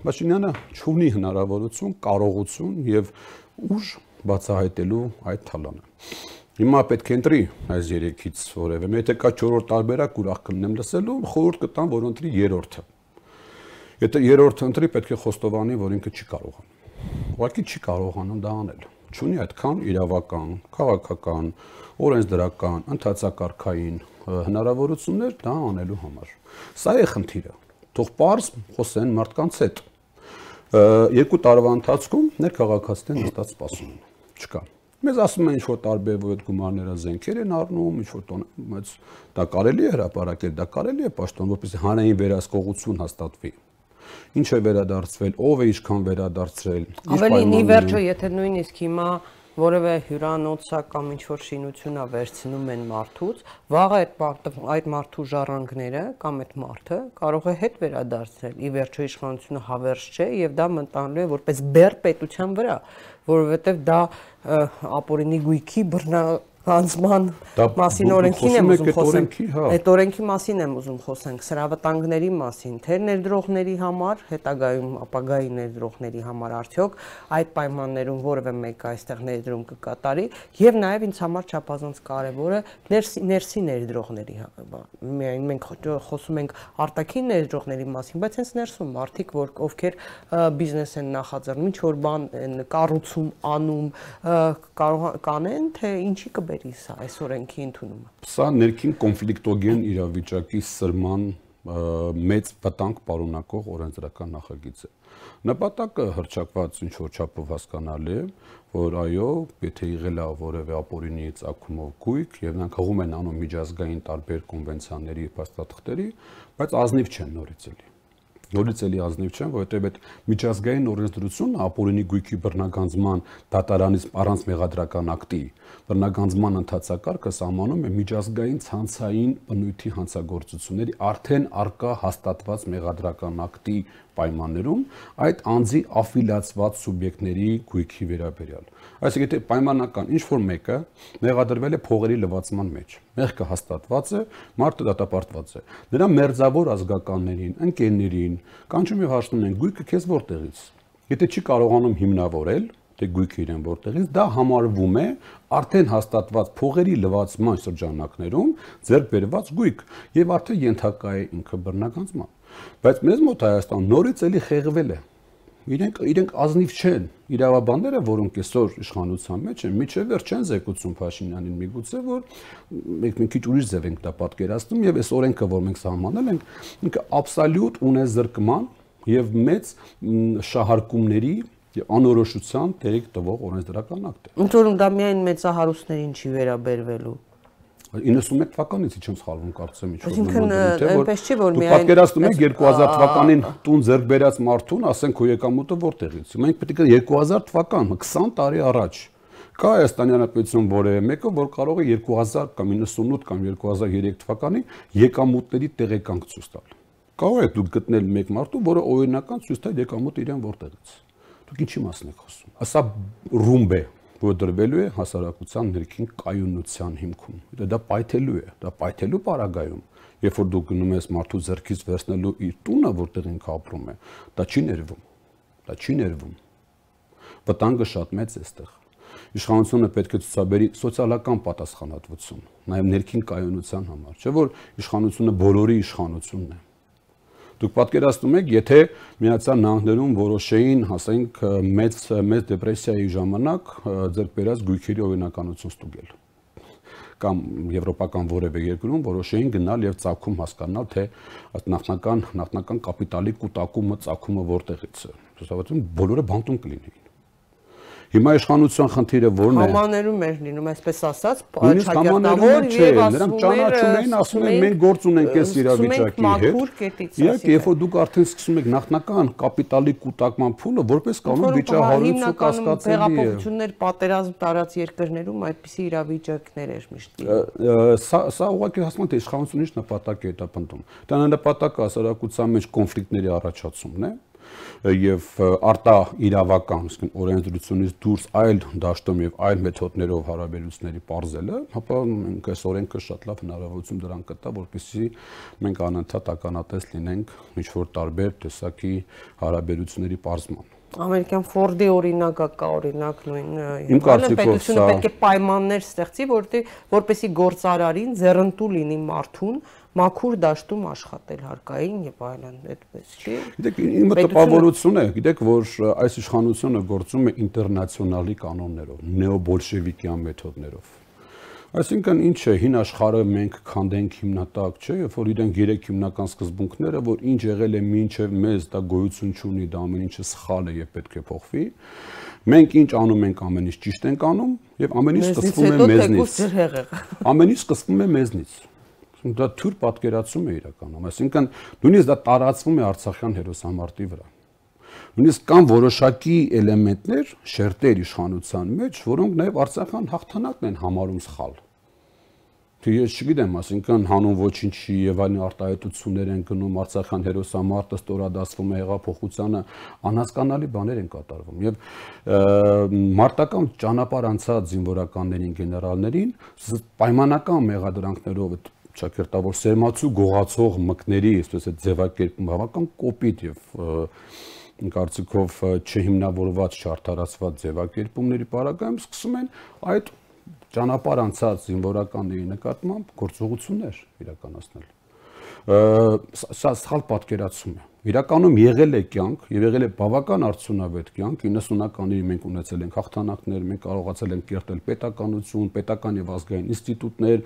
Փաշինյանը չունի հնարավորություն, կարողություն եւ ուժ բացահայտելու այդ թալանը։ Հիմա պետք է ընտրի այս երեքից որևէ։ Եթե կա 4-րդ տարբերակ, ուրախ կլինեմ լսելու, խորհուրդ կտամ, որ ընտրի երրորդը։ Եթե երրորդը ընտրի, պետք է խոստովանի, որ ինքը չի կարողանում։ Ուղղակի չի կարողանում դա անել։ Չունի այդքան իրավական, քաղաքական, օրենսդրական, ընթացակարգային հնարավորություններ դա անելու համար։ Սա է խնդիրը։ Թող པարզ խոսեն մարդկանց հետ։ Երկու տարվա ընթացքում ներքաղաքացիներն նստած սպասում են։ Չկա։ Մեզ ասում են ինչ-որ տարբեր այդ գումարները զենքեր են առնում, ինչ-որ տոն, բայց դա կարելի է հրապարակել, դա կարելի է պաշտոն, որպեսզի հանրային վերահսկողություն հաստատվի ինչ է վերադարձվել, ով է ինչքան վերադարձրել։ Ավելին ի վերջո, եթե նույնիսկ հիմա որևէ հյուրանոցա կամ ինչ որ շինությունա վերցնում են մարդուց, վաղը այդ մարդը այդ մարդու ժառանգները կամ այդ մարդը կարող է հետ վերադարձնել։ Ի վերջո իշխանությունը հավերժ չէ եւ դա մտանելու է որպես բեր պետության վրա, որովհետեւ դա ապօրինի գույքի բռնա հանձման մասին օրենքին եմ ուզում խոսել։ հա։ Այդ օրենքի մասին եմ ուզում խոսենք, սրավտանգների մասին, թե ներդրողների համար, հետագայում ապագայի ներդրողների համար արդյոք այդ պայմաններում որևէ մեկը այստեղ ներդրում կկատարի եւ նաեւ ինձ համար չափազանց կարեւորը ներսի ներսի ներդրողների միայն մենք խոսում ենք արտաքին ներդրողների մասին, բայց հենց ներսում մարդիկ, որ ովքեր բիզնես են նախաձեռնում, ինչ որ բան կառուցում, անում, կարող կանեն, թե ինչի կբեր բերի սա այս օրենքի ընդունումը։ Սա ներքին կոնֆլիկտոգեն իրավիճակի սրման մեծ վտանգ պարունակող օրենսդրական նախագիծ է։ Նպատակը հրճակված ինչ որ չափով հասկանալի է, որ այո, եթե եղել է որևէ ապօրինի ցակումով գույք եւ նրանք հողում են անում միջազգային տարբեր կոնվենցիաների փաստաթղթերի, բայց ազնիվ չեն նորից էլի նորից էլի ազնիվ չեն, որովհետև այդ միջազգային օրենսդրությունը ապօրինի գույքի բռնագանձման դատարանից առանց մեղադրական ակտի բռնագանձման ընթացակարգը սահմանում է միջազգային ցանցային բնույթի հանցագործությունների արդեն արկա հաստատված մեղադրական ակտի պայմաններում այդ անձի աֆիլիացված սուբյեկտների գույքի վերաբերյալ։ Այսինքն եթե պայմանական ինչ որ մեկը մեղադրվել է փողերի լվացման մեջ, մեղքը հաստատված է, մարդը դատապարտված է։ Նրա մերձավոր ազգականներին, ընկերներին կանչում եւ հաշտում են գույքը քեզ որտեղից։ Եթե չի կարողանում հիմնավորել, թե գույքը իրեն որտեղից, դա համարվում է արդեն հաստատված փողերի լվացման շրջանակներում ձեռք բերված գույք եւ արդեն ենթակա է ինքը բռնականցման։ Բայց մեզ մոտ Հայաստան նորից էլի խեղվել է։ Իրենք իրենք ազնիվ չեն։ Իրավաբանները, որոնք այսօր իշխանության մեջ են, միջև վերջ չեն զեկուցում Փաշինյանին միգուցե, որ մենք մի քիչ ուրիշ ձև ենք դա պատկերացնում եւ այս օրենքը, որ մենք սահմանել ենք, ինքը աբսոլյուտ ունեզրկման եւ մեծ շահարկումների եւ անորոշության տեղիք տվող օրենսդրական ակտ է։ Ընդ որում դա միայն մեծահարուստներին չի վերաբերվելու 91 թվականից իջեմ սխալվում կարծեմ ինչ որ նման թե որ այնպես չի որ միայն պատկերացնում եք 2000 թվականին տուն ձեռք բերած մարդուն ասենք քո եկամուտը որտեղից մենք պետք է 2000 թվական 20 տարի առաջ կա Հայաստանի Հանրապետություն որևէ մեկը որ կարող է 2000 կամ 98 կամ 2003 թվականի եկամուտների տեղեկանք ցույց տալ կարող եք դուք գտնել մեկ մարդու որը օրինական ցույց տա եկամուտը իրեն որտեղից դուք ինչի մասն եք խոսում ասա ռումբ է որ դրվելու է հասարակության ներքին կայունության հիմքում։ Դա դա պայթելու է, դա պայթելու պարագայում, երբ որ դու գնում ես մարդու ձեռքից վերցնելու իր տունը, որտեղ ինքը ապրում է, դա չի ներվում։ Դա չի ներվում։ Վտանգը շատ մեծ է այստեղ։ Իշխանությունը պետք է ցուցաբերի սոցիալական պատասխանատվություն, նաև ներքին կայունության համար, չէ՞ որ իշխանությունը բոլորի իշխանությունն է Դուք պատկերացնում եք, եթե Միացյալ Նահանգներում որոշեին, ասենք, մեծ մեծ դեպրեսիայի ժամանակ ձեր բերած գույքերի օրինականություն ստուգել կամ եվրոպական որևէ երկրում որոշեին գնալ եւ ցակում հասկանալ թե նախնական նախնական կապիտալի կൂട്ടակումը ցակումը որտեղից է։ Դասավարում բոլորը բանտում կլինեին։ Հիմա իշխանության խնդիրը ո՞րն է։ Համաներում էր լինում, այսպես ասած, ճակատավոր եւ ասում նրանք ճանաչում էին, ասում են մենք գործ ունենք այս իրավիճակի հետ։ Իհարկե, երբ որ դուք արդեն սկսում եք նախնական կապիտալի կൂട്ടակման փուլը որպես կանոն վիճահարույց ու կասկածելի է։ Հեղափոխություններ պատերազմ տարած երկրներում այդպիսի իրավիճակներ էր միշտ։ Սա սա ուղղակի հասկանում թե իշխանությունը ինչ նպատակ է հետապնդում։ Դա նպատակը հասարակության մեջ կոնֆլիկտների առաջացումն է եւ արտա իրավական, ասենք օրենսդրությունից դուրս այլ դաշտում եւ այլ մեթոդներով հարաբերությունների բարձելը, հապա մենք այս օրենքը շատ լավ հնարավորություն դրան կտա, որպեսզի մենք անընդհատ ականատես լինենք ինչ որ տարբեր տեսակի հարաբերությունների բարձման ամերիկյան Ford-ի օրինակը կա օրինակ նույն իմ կարծիքով սա պետք է պայմաններ ստեղծի, որտեղ որպեսի գործարարին ձեռնտու լինի մարդուն մաքուր դաշտում աշխատել հարկային եւ այլն, այդպես չի։ Գիտեք, իմը տպավորություն է, գիտեք, որ այս իշխանությունը գործում է ինտերնացիոնալի կանոններով, նեոբոլշևիկյան մեթոդներով։ Այսինքն ինչ է հին աշխարհը մենք քանդենք հիմնատակ, չէ, երբ որ իրենք երեք հիմնական սկզբունքները, որ ինչ եղել է մինչև մեզ, դա գոյություն չունի, դա ամեն ինչը սխալ է եւ պետք է փոխվի։ Մենք ինչ անում ենք, ամեն ինչ ճիշտ ենք անում եւ ամեն ինչ սկսվում է մեզնից։ Ամեն ինչ սկսվում է մեզնից դա թյուր պատկերացում է իրականում, այսինքն նույնիսկ դա տարածվում է Արցախյան հերոսամարտի վրա։ Նույնիսկ կան որոշակի էլեմենտներ շերտեր իշխանության մեջ, որոնք նաև Արցախյան հաղթանակն են համարում սխալ թե ես չգիտեմ, ասինքն հանուն ոչինչի եւ այլն արտահայտություններ են գնում Արցախյան հերոսամարտը ստորադասվում է հեղափոխությանը, անհասկանալի բաներ են կատարվում եւ մարտական ճանապարհ անցած զինվորականներին, գեներալներին պայմանական մեղադրանքներով ճակերտավոր սերմացու գողացող մկների, այսպես է ձևակերպում բավական կոպիտ եւ կարծիքով չհիմնավորված, չարթարացված ձևակերպումների պարագայում սկսում են այդ ճանապարհ անցած զինվորականների նկատմամբ գործողություններ իրականացնել։ Սա սխալ պատկերացում է։ Իրականում եղել է կյանք եւ եղել է բավական արդյունավետ կյանք 90-ականների մենք ունեցել ենք հաղթանակներ, մենք կարողացել ենք կերտել պետականություն, պետական եւ ազգային ինստիտուտներ,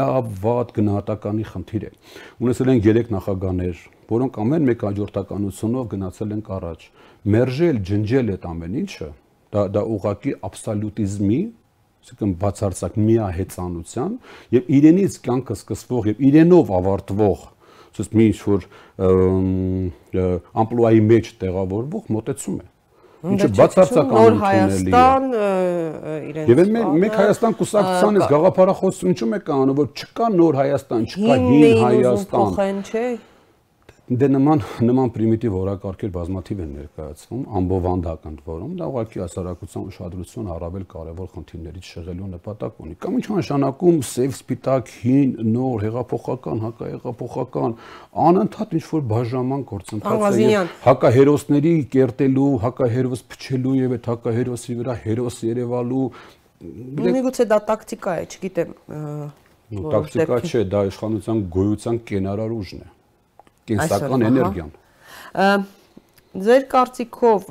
լավ, վատ գնահատականի խնդիր է։ Ունեցել ենք 3 նախագահներ, որոնք ամեն մեկ հաջորդականությունով գնացել են առաջ։ Մերժել, ջնջել այդ ամեն ինչը, դա դա ուղակի աբսոլյուտիզմի այսինքն բացարձակ միահեծանության եւ իրենից կյանքը սկսվող եւ իրենով ավարտվող ասես մի ինչ որ ամպլուայի մեջ տեղավորվող մոտեցում է ինչը բացարձակ անընդունելի է։ իրենց Եվ մենք մեկ Հայաստան կուսակցությանից գաղափարախոսություն ինչու մեկ անում որ չկա նոր Հայաստան, չկա հին Հայաստան։ Փոխեն, չէ։ Դե նման նման պրիմիտիվ օրակարգեր բազմաթիվ են ներկայացվում, ամբովանդակ ընդ որում, դա ուղղակի հասարակության ուշադրություն առավել կարևոր խնդիրներից շեղելու նպատակ ունի։ Կամ ինչ նշանակում սև սպիտակ հին նոր հեղափոխական, հակահեղափոխական անընդհատ ինչ որ բաժանման գործընթաց է հակահերոսների կերտելու, հակահերոս փչելու եւ այդ հակահերոսի վրա հերոս երևալու Միգուցե դա տակտիկա է, չգիտեմ։ Տակտիկա չէ, դա իշխանության գոյության կենարար ուժն է կենսական էներգիան։ Ձեր կարծիքով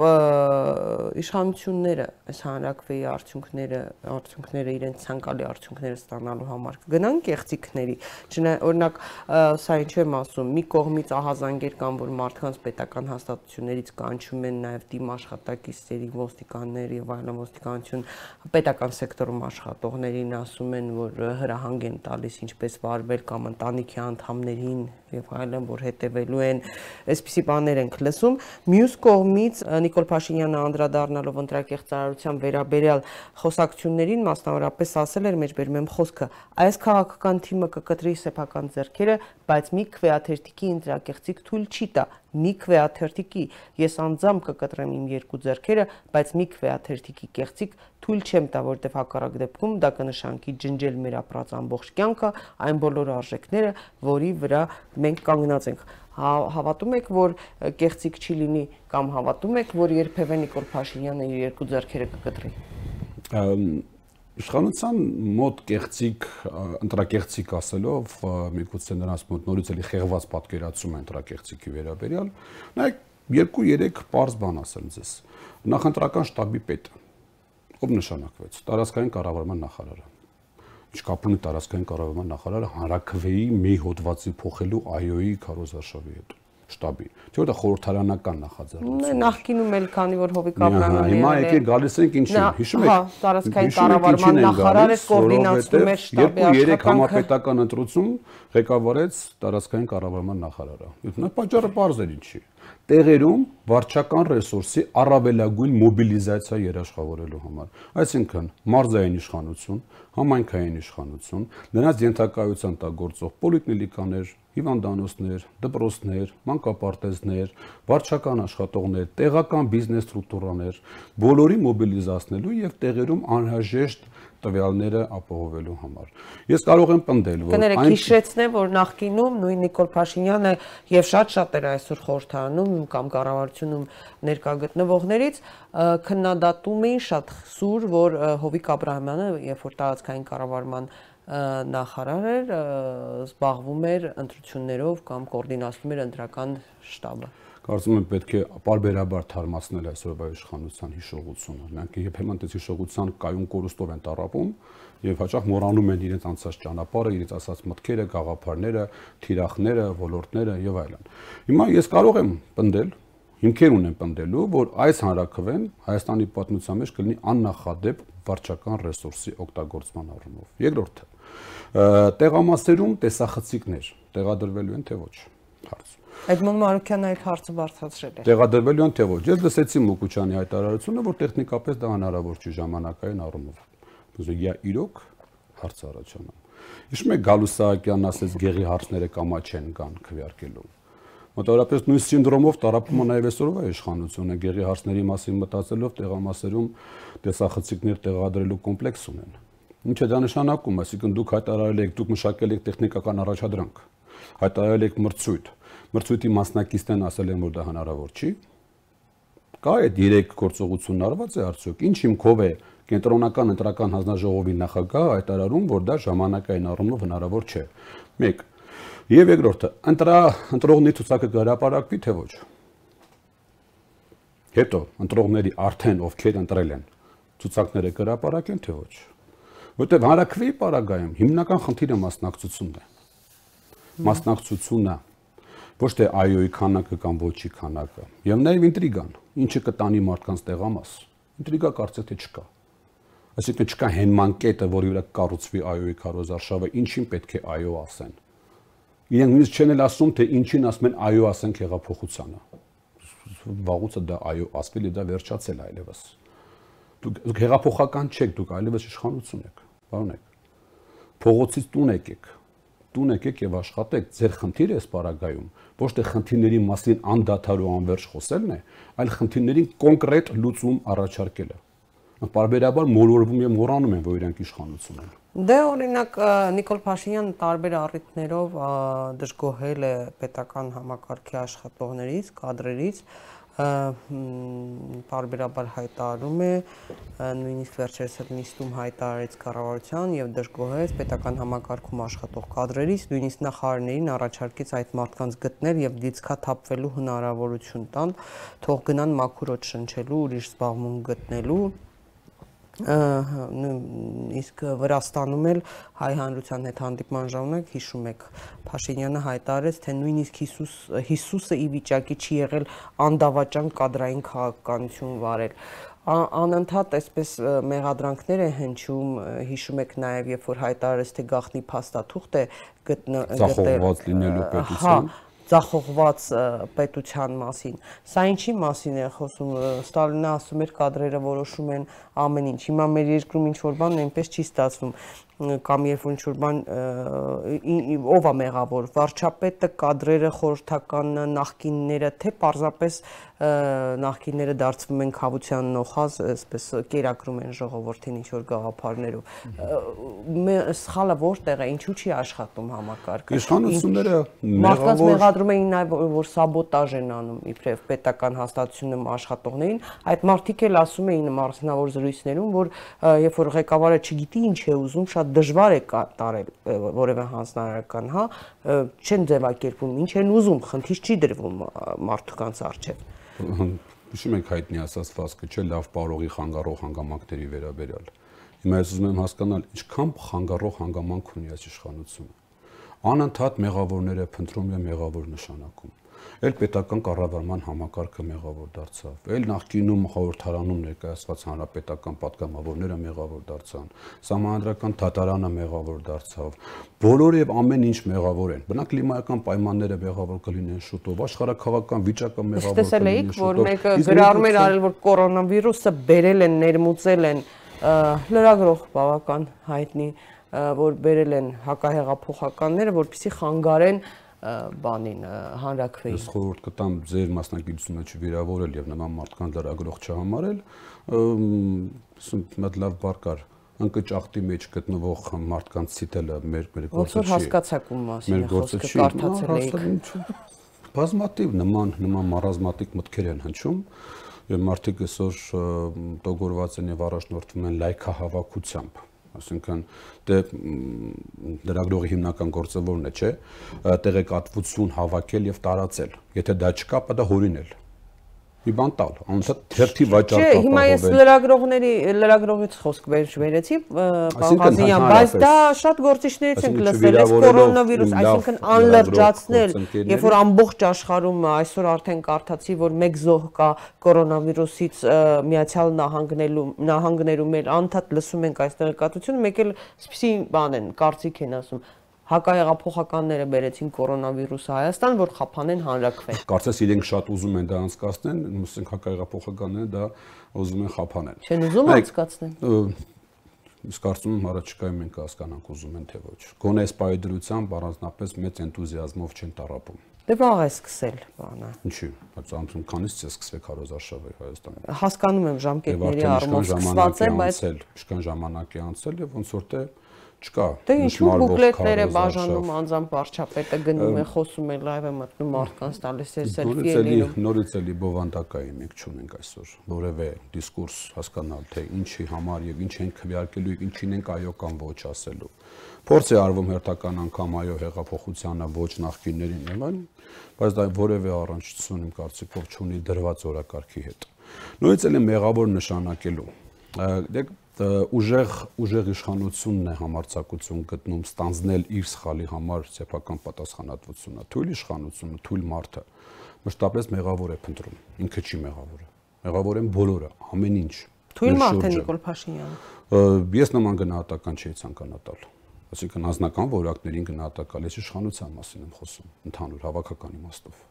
իշխանությունները այս հանրակրվեի արդյունքները արդյունքները իրենց ցանկալի արդյունքները ստանալու համար կգնան կեղծիքների չնայ օրինակ սա ինչ եմ ասում մի կողմից ահազանգեր կան որ մարդկանց պետական հաստատություններից կանչում են նաև դիմ աշխատակիցների ոստիկաններ եւ այլն ոստիկանություն պետական սեկտորում աշխատողներին ասում են որ հրահանգ են տալիս ինչպես վարվել կամ ընտանիքի անդամներին եւ այլն որ հետեւելու են այսպիսի բաներ ենք լսում Մյուս կողմից Նիկոլ Փաշինյանը անդրադառնալով ընտրակեղծարարության վերաբերյալ խոսակցություններին մասնավորապես ասել էր մեջբերում եմ խոսքը այս քաղաքական թիմը կկտրի սեփական ձեռքերը բայց մի քվեաթերթիկի ընտրակեղծիկ թույլ չի տա մի քվեաթերթիկի ես անձամբ կկտրեմ իմ երկու ձեռքերը բայց մի քվեաթերթիկի կեղծիկ թույլ չեմ տա որտեվ հակառակ դեպքում դա կնշանակի ջնջել մեր ապրած ամբողջ կյանքը այն բոլոր արժեքները որի վրա մենք կանգնած ենք Հա, հավատում եք, որ կեղծիկ չի լինի կամ հավատում եք, որ երբևէ Նիկոլ Փաշինյանը իր երկու ձեռքերը կկտրի։ Իշխանության մոտ կեղծիկ, ընտրակեղծիկ ասելով, միգուցե նրանց մոտ նորից էլի խեղված պատկերացում է ընտրակեղծիկի վերաբերյալ, նայեք երկու-երեք པարզ բան ասեմ ձեզ։ Նախընտրական շտաբի պետը ով նշանակվեց տարածքային կառավարման նախարարը ինչ կապ ունի տարածքային կառավարման նախարարը հանրակրվեի մի հոդվածի փոխելու այոյի քարոզարշավի հետ շտաբի։ Չէ՞ դա խորհրդարանական նախաձեռնություն է։ Նախկինում էլ քանի որ Հովիկ Աբրահամյանը Հիմա եկեք գալիս ենք ինչի։ Հիշում եք։ Հա, տարածքային կառավարման նախարարը կոորդինացնում էր շտաբի աշխատանքը։ Երկու-երեք համապետական ընտրություն ղեկավարեց տարածքային կառավարման նախարարը։ Նա պատճառը པարզ էր ինչի տեղերում վարչական ռեսուրսի առավելագույն մոբիլիզացիա երաշխավորելու համար։ Այսինքն մարզային իշխանություն, համայնքային իշխանություն, նրանց ենթակայության տակ գործող պոլիկլինիկաներ, հիվանդանոցներ, դպրոցներ, մանկապարտեզներ, վարչական աշխատողներ, տեղական բիզնես ստրուկտուրաներ, բոլորի մոբիլիզացնելու եւ տեղերում անհրաժեշտ տվյալները ապահովելու համար։ Ես կարող եմ պնդել, որ այն Կներեք հիշեցնեմ, որ նախկինում նույն Նիկոլ Փաշինյանը եւ շատ-շատ էր այսօր խորհրդանում կամ կառավարությունում ներկա գտնվողներից քննադատում էին շատ սուր, որ Հովիկ Աբրահամյանը, երբ որ տարածքային կառավարման նախարար էր, զբաղվում էր ընտրություններով կամ կոորդինացնում էր ընտրական շտաբը կարծում եմ պետք է բարբերաբար թարմացնել այսօրվա իշխանության հիշողությունը։ Նրանք երբեմն դες հիշողության կայուն կորուստով են տարապում եւ հաճախ մոռանում են իրենց անցած ճանապարհը, իրենց ասած մտքերը, գաղափարները, թիրախները, ոլորտները եւ այլն։ Հիմա ես կարող եմ պնդել, հիմքեր ունեմ պնդելու, որ այս հանրակրվեն Հայաստանի պատմության մեջ կլինի աննախադեպ վարչական ռեսուրսի օգտագործման առումով։ Երկրորդը տեղամասերում տեսախցիկներ տեղադրվելու են թե ոչ։ Հարց Էդմոն Մարուկյանը այդ հարցը բարձրացրել է։ Տեղադրվելու են թե ոչ։ Ես լսեցի Մուկուչյանի հայտարարությունը, որ տեխնիկապես դա հնարավոր չի ժամանակային առումով։ Ուզում եմ իրոք հարց առաջանա։ Իշմ է Գալուսահակյանն ասեց գեղի հարցները կամա չեն կան քվեարկելու։ Մոտավորապես նույն սինդրոմով տարապում է նաև այսօրվա իշխանությունը գեղի հարցների մասին մտածելով տեղամասերում տեսախցիկներ տեղադրելու կոմպլեքս ունեն։ Ինչ է դա նշանակում, այսինքն դուք հայտարարել եք, դուք մշակել եք տեխնիկական առաջադրանք, հայտարարել եք մրցույթ, մրցույթի մասնակիցներն ասել են, որ դա հնարավոր չի։ Կա այդ 3 գործողությունն արված է արդյոք։ Ինչ հիմքով է կենտրոնական ընտրական հանձնաժողովի նախագահը հայտարարում, որ դա ժամանակային առումով հնարավոր չէ։ 1 Եվ երկրորդը, ընտրա ընտրողների ցուցակը կհրապարակվի թե ոչ։ Հետո ընտրողների արդեն ովքեր ընտրել են ցուցակները կհրապարակեն թե ոչ։ Որտեւ հարակվի պարագայում հիմնական խնդիրը մասնակցությունն է։ Մասնակցությունը ոչ թե այոյի քանակը կամ ոչի քանակը։ Եվ նաև ինտրիգան, ինչը կտանի մարդկանց տեղամաս։ Ինտրիգա կարծես թե չկա։ Այսինքն չկա հենման կետը, որի վրա կառուցվի այոյի քարոզարշավը, ինչին պետք է այո ասեն։ Իրենք նույնիսկ չեն էլ ասում, թե ինչին ասում են այո ասենք հեղափոխությանը։ Վաղուց դա այո ասվել է դա վերջացել այլևս։ Դուք հեղափոխական չեք, դուք այլևս իշխանություն եք, բան եք։ Փողոցից տուն եկեք, տուն եկեք եւ աշխատեք, ձեր խնդիրը է սպարագայում, ոչ թե խնդիրների մասին անդադար ու անverջ խոսելն է, այլ խնդիրներին կոնկրետ լուծում առաջարկելը։ Պարբերաբար մոլորվում եւ մոռանում են, որ իրենք իշխանություն են։ Դե օրինակ Նիկոլ Փաշինյանը տարբեր առիթներով դժգոհել է պետական համակարգի աշխատողներից, կադրերից, բարբերաբար հայտարարում է նույնիսկ վերջերս էլ նիստում հայտարարեց կառավարության եւ դժգոհեց պետական համակարգում աշխատող կադրերից նույնիսկ նախարարներին առաջարկեց այդ մարդկանց գտնել եւ դիցքաթափվելու հնարավորություն տալ թող գնան մաքուրոտ շնչելու ուրիշ զբաղմունք գտնելու իսկ Վրաստանում էլ հայ հանրության հետ հանդիպման ժամանակ հիշում եք Փաշինյանը հայտարարեց թե նույնիսկ Հիսուս Հիսուսը ի վիճակի չի եղել անդավաճան կադրային քաղաքականություն վարել անընդհատ այսպես մեղադրանքներ է հնչում հիշում եք նաև երբ որ հայտարարեց թե գախնի փաստաթուղթ է գտնել գտել լինելու պետություն հա ձախողված պետության մասին։ Սա ինչի մասին է խոսում։ Ստալինը ասում էր կադրերը որոշում են ամեն ինչ։ Հիմա մեր երկրում ինչ որ բան այնպես չի ստացվում կամ երբ որ ինչ-որ բան ով է մեղավոր վարչապետը կադրերը խորհրդական նախկինները թե պարզապես նախկինները դարձվում են խավության նոխազ այսպես կերակրում են ժողովրդին ինչ որ գաղափարներով սխալը որտեղ է ինչու չի աշխատում համակարգը իշխանությունները մարդկանց մեղադրում էին նաև որ սաբոտաժ են անում իբրև պետական հաստատությունում աշխատողներին այդ մարդիկ էլ ասում էին մարզնավոր զրույցներում որ երբ որ ղեկավարը չգիտի ինչ է ուզում շատ դժվար է կատարել որևէ հանձնարարական, հա, չեն ձևակերպում, ինչ են ուզում, խնդիր չի դրվում մարդկանց առջև։ Հիշում եք հայտնի ասած ֆասկը, չէ, լավ բարողի խանգարող հանգամանքների վերաբերյալ։ Հիմա ես ուզում եմ հասկանալ, ինչքան խանգարող հանգամանք ունի այս իշխանությունը։ Անընդհատ մեղավորները փնտրում եւ մեղավոր նշանակում Էլ պետական կառավարման համակարգը մեղավոր դարձավ։ Էլ նախկինում խորհրդարանում ներկայացված հանրապետական պատգամավորները մեղավոր դարձան։ Սահմանադրական դատարանը մեղավոր դարձավ։ Բոլորը եւ ամեն ինչ մեղավոր են։ Բնակ կլիմայական պայմանները մեղավոր կլինեն շուտով, աշխարհակաղակական վիճակը մեղավոր կլինի շուտով։ Տեսել եք, որ մեկը գրառում էր արել, որ կորոնավիրուսը բերել են, ներմուծել են լրագրող բավական հայտնի որ բերել են հակահեղափոխականները, որպեսզի խանգարեն բանին հանրակրվեին։ Ես խորհուրդ կտամ ձեր մասնագիտությունը չվիրավորել եւ նման մարդկանց լրագրող չհամարել։ Մատ լավ բառ կար ընկճախտի մեջ գտնվող մարդկանց ցիտելը մեր մեր գործը չի։ Ոնց որ հասկացաք ում մասին խոսքը կարդացել եք։ Բազմատիվ նման նման մարազմատիկ մտքեր են հնչում եւ մարդիկ այսօր տոգորված են եւ առաջնորդվում են լայքահավաքությամբ Այսինքն դե լրագրողի հիմնական գործը ո՞րն է, չէ՞։ Տեղեկատվություն հավաքել եւ տարածել։ Եթե դա չկա, ապա դա հորինել մի բան տալ, անցած թերթի վաճառ կապահովել։ Չէ, հիմա ես լրագրողների լրագրողից խոսք վերջվերեցի, պարոն Ղազինյան, բայց դա շատ գործիչներից ենք լսել, այս կորոնավիրուս, այսինքն անլրջացնել, երբ որ ամբողջ աշխարհում այսօր արդեն կարդացի, որ մեկ զոհ կա կորոնավիրուսից Միացյալ Նահանգներում, նահանգներում էլ անդադ լսում ենք այս տեղեկատվությունը, մեկ էլ սպիսի բան են, կարծիք են ասում հակահեղափոխականները բերեցին կորոնավիրուսը Հայաստան, որ խափանեն հանրակրվեն։ Կարծես իրենք շատ ուզում են դա անցկացնեն, ասենք հակահեղափոխականները դա ուզում են խափանել։ Չեն ուզում անցկացնեն։ Իսկ կարծում եմ առաջիկայում մենք հասկանանք ուզում են թե ոչ։ Գոնե այս պայդրությամբ առանձնապես մեծ էնտուզիազմով չեն տարապում։ Դե վաղ է սկսել բանը։ Ինչի՞, բայց ամսում քանից է սկսվեք հարոզարշավը Հայաստանում։ Հասկանում եմ ժամկետների առումով սկսված է, բայց ինչքան ժամանակ է անցել եւ ոնց որ թե չկա։ Դե ինչու բուկլետները բաժանում անձամբ վարչապետը գնում է, խոսում է, լայվ է մտնում մարդկանց տալիս է սելֆի է լինում։ Նորից էլի բովանդակայի մենք չունենք այսօր որևէ դիսկուրս հասկանալ, թե ինչի համար եւ ինչ են քվեարկելու եւ ինչին ենք այո կամ ոչ ասելու։ Փորձ է արվում հերթական անգամ այո հեղափոխությանը ոչ նախկիններին այլն, բայց դա որևէ առնչություն իմ կարծիքով չունի դրված օրակարգի հետ։ Նույնիսկ էլ մեղավոր նշանակելու։ Դե ուժեղ ուժեղ իշխանությունն է համարցակություն գտնում ստանձնել իր սխալի համար սեփական պատասխանատվությունը։ Թույլ իշխանությունը, թույլ մարդը մշտապես մեղավոր է փնտրում։ Ինքը չի մեղավորը։ Մեղավոր են բոլորը, ամեն ինչ։ Թույլ մարդ է Նիկոլ Փաշինյանը։ Ես նման գնահատական չի ցանկանա տալ այսինքն անձնական որակներին գնահատակալ ես իշխանության մասին եմ խոսում ընդհանուր հավաքական իմաստով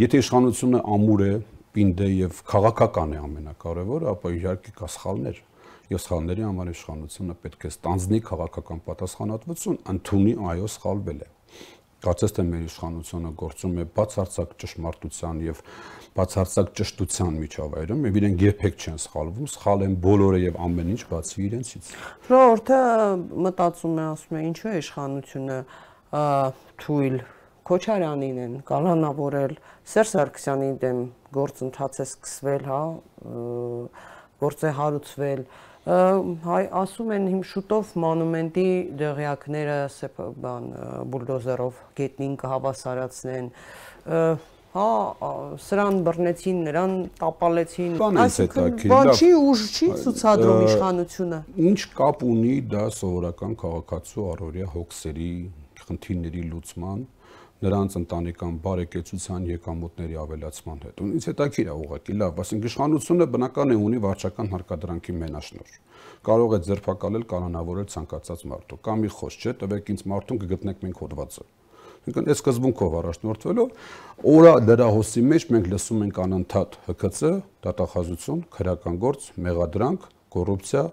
եթե իշխանությունը ամուր է պինդ է եւ քաղաքական է ամենակարևորը ապա իհարկե կա սխալներ եւ սխալների համար իշխանությունը պետք է ստանձնի քաղաքական պատասխանատվություն ընդունի այո սխալվել է կարծես թե մեր իշխանությունը գործում է բացարձակ ճշմարտության եւ բացարձակ ճշտության միջավայրում եւ իրենք երբեք չեն սխալվում, սխալ են բոլորը եւ ամեն ինչ բացի իրենցից։ Ժողովուրդը մտածում է, ասում է, ինչու է իշխանությունը թույլ Քոչարյանին են կալանավորել, Սերժ Սարգսյանի դեմ գործընթաց է սկսվել, հա, գործ է հարուցվել, հայ ասում են հիմ շուտով մոնումենտի դեղյակները բան բուլդոզերով գետնին կհավասարացնեն հա սրան բռնեցին նրան տապալեցին այսինքն բան չի ուժ չի ցուցադրում իշխանությունը ինչ կապ ունի դա սովորական քաղաքացու առօրյա հոգսերի խնդիրների լուծման նրանց ընտանեկան բարեկեցության եկամուտների ավելացման հետ։ Ու ինձ հետաքրիր է ուղղակի լավ, ասենք իշխանությունը բնական է ունի վարչական հարկադրանքի մենաշնոր։ Կարող է ձերբակալել կանոնավորել ցանկացած մարդու։ Կամ մի խոս չէ, տվեք ինձ մարդուն կգտնեք մենք հոդվածը։ Ինքն այս սկզբունքով առաջնորդվելով օրա դրա հոսի մեջ մենք լսում ենք անընդհատ ՀԿՑ, դատախազություն, քրական գործ, մեղադրանք, կոռուպցիա,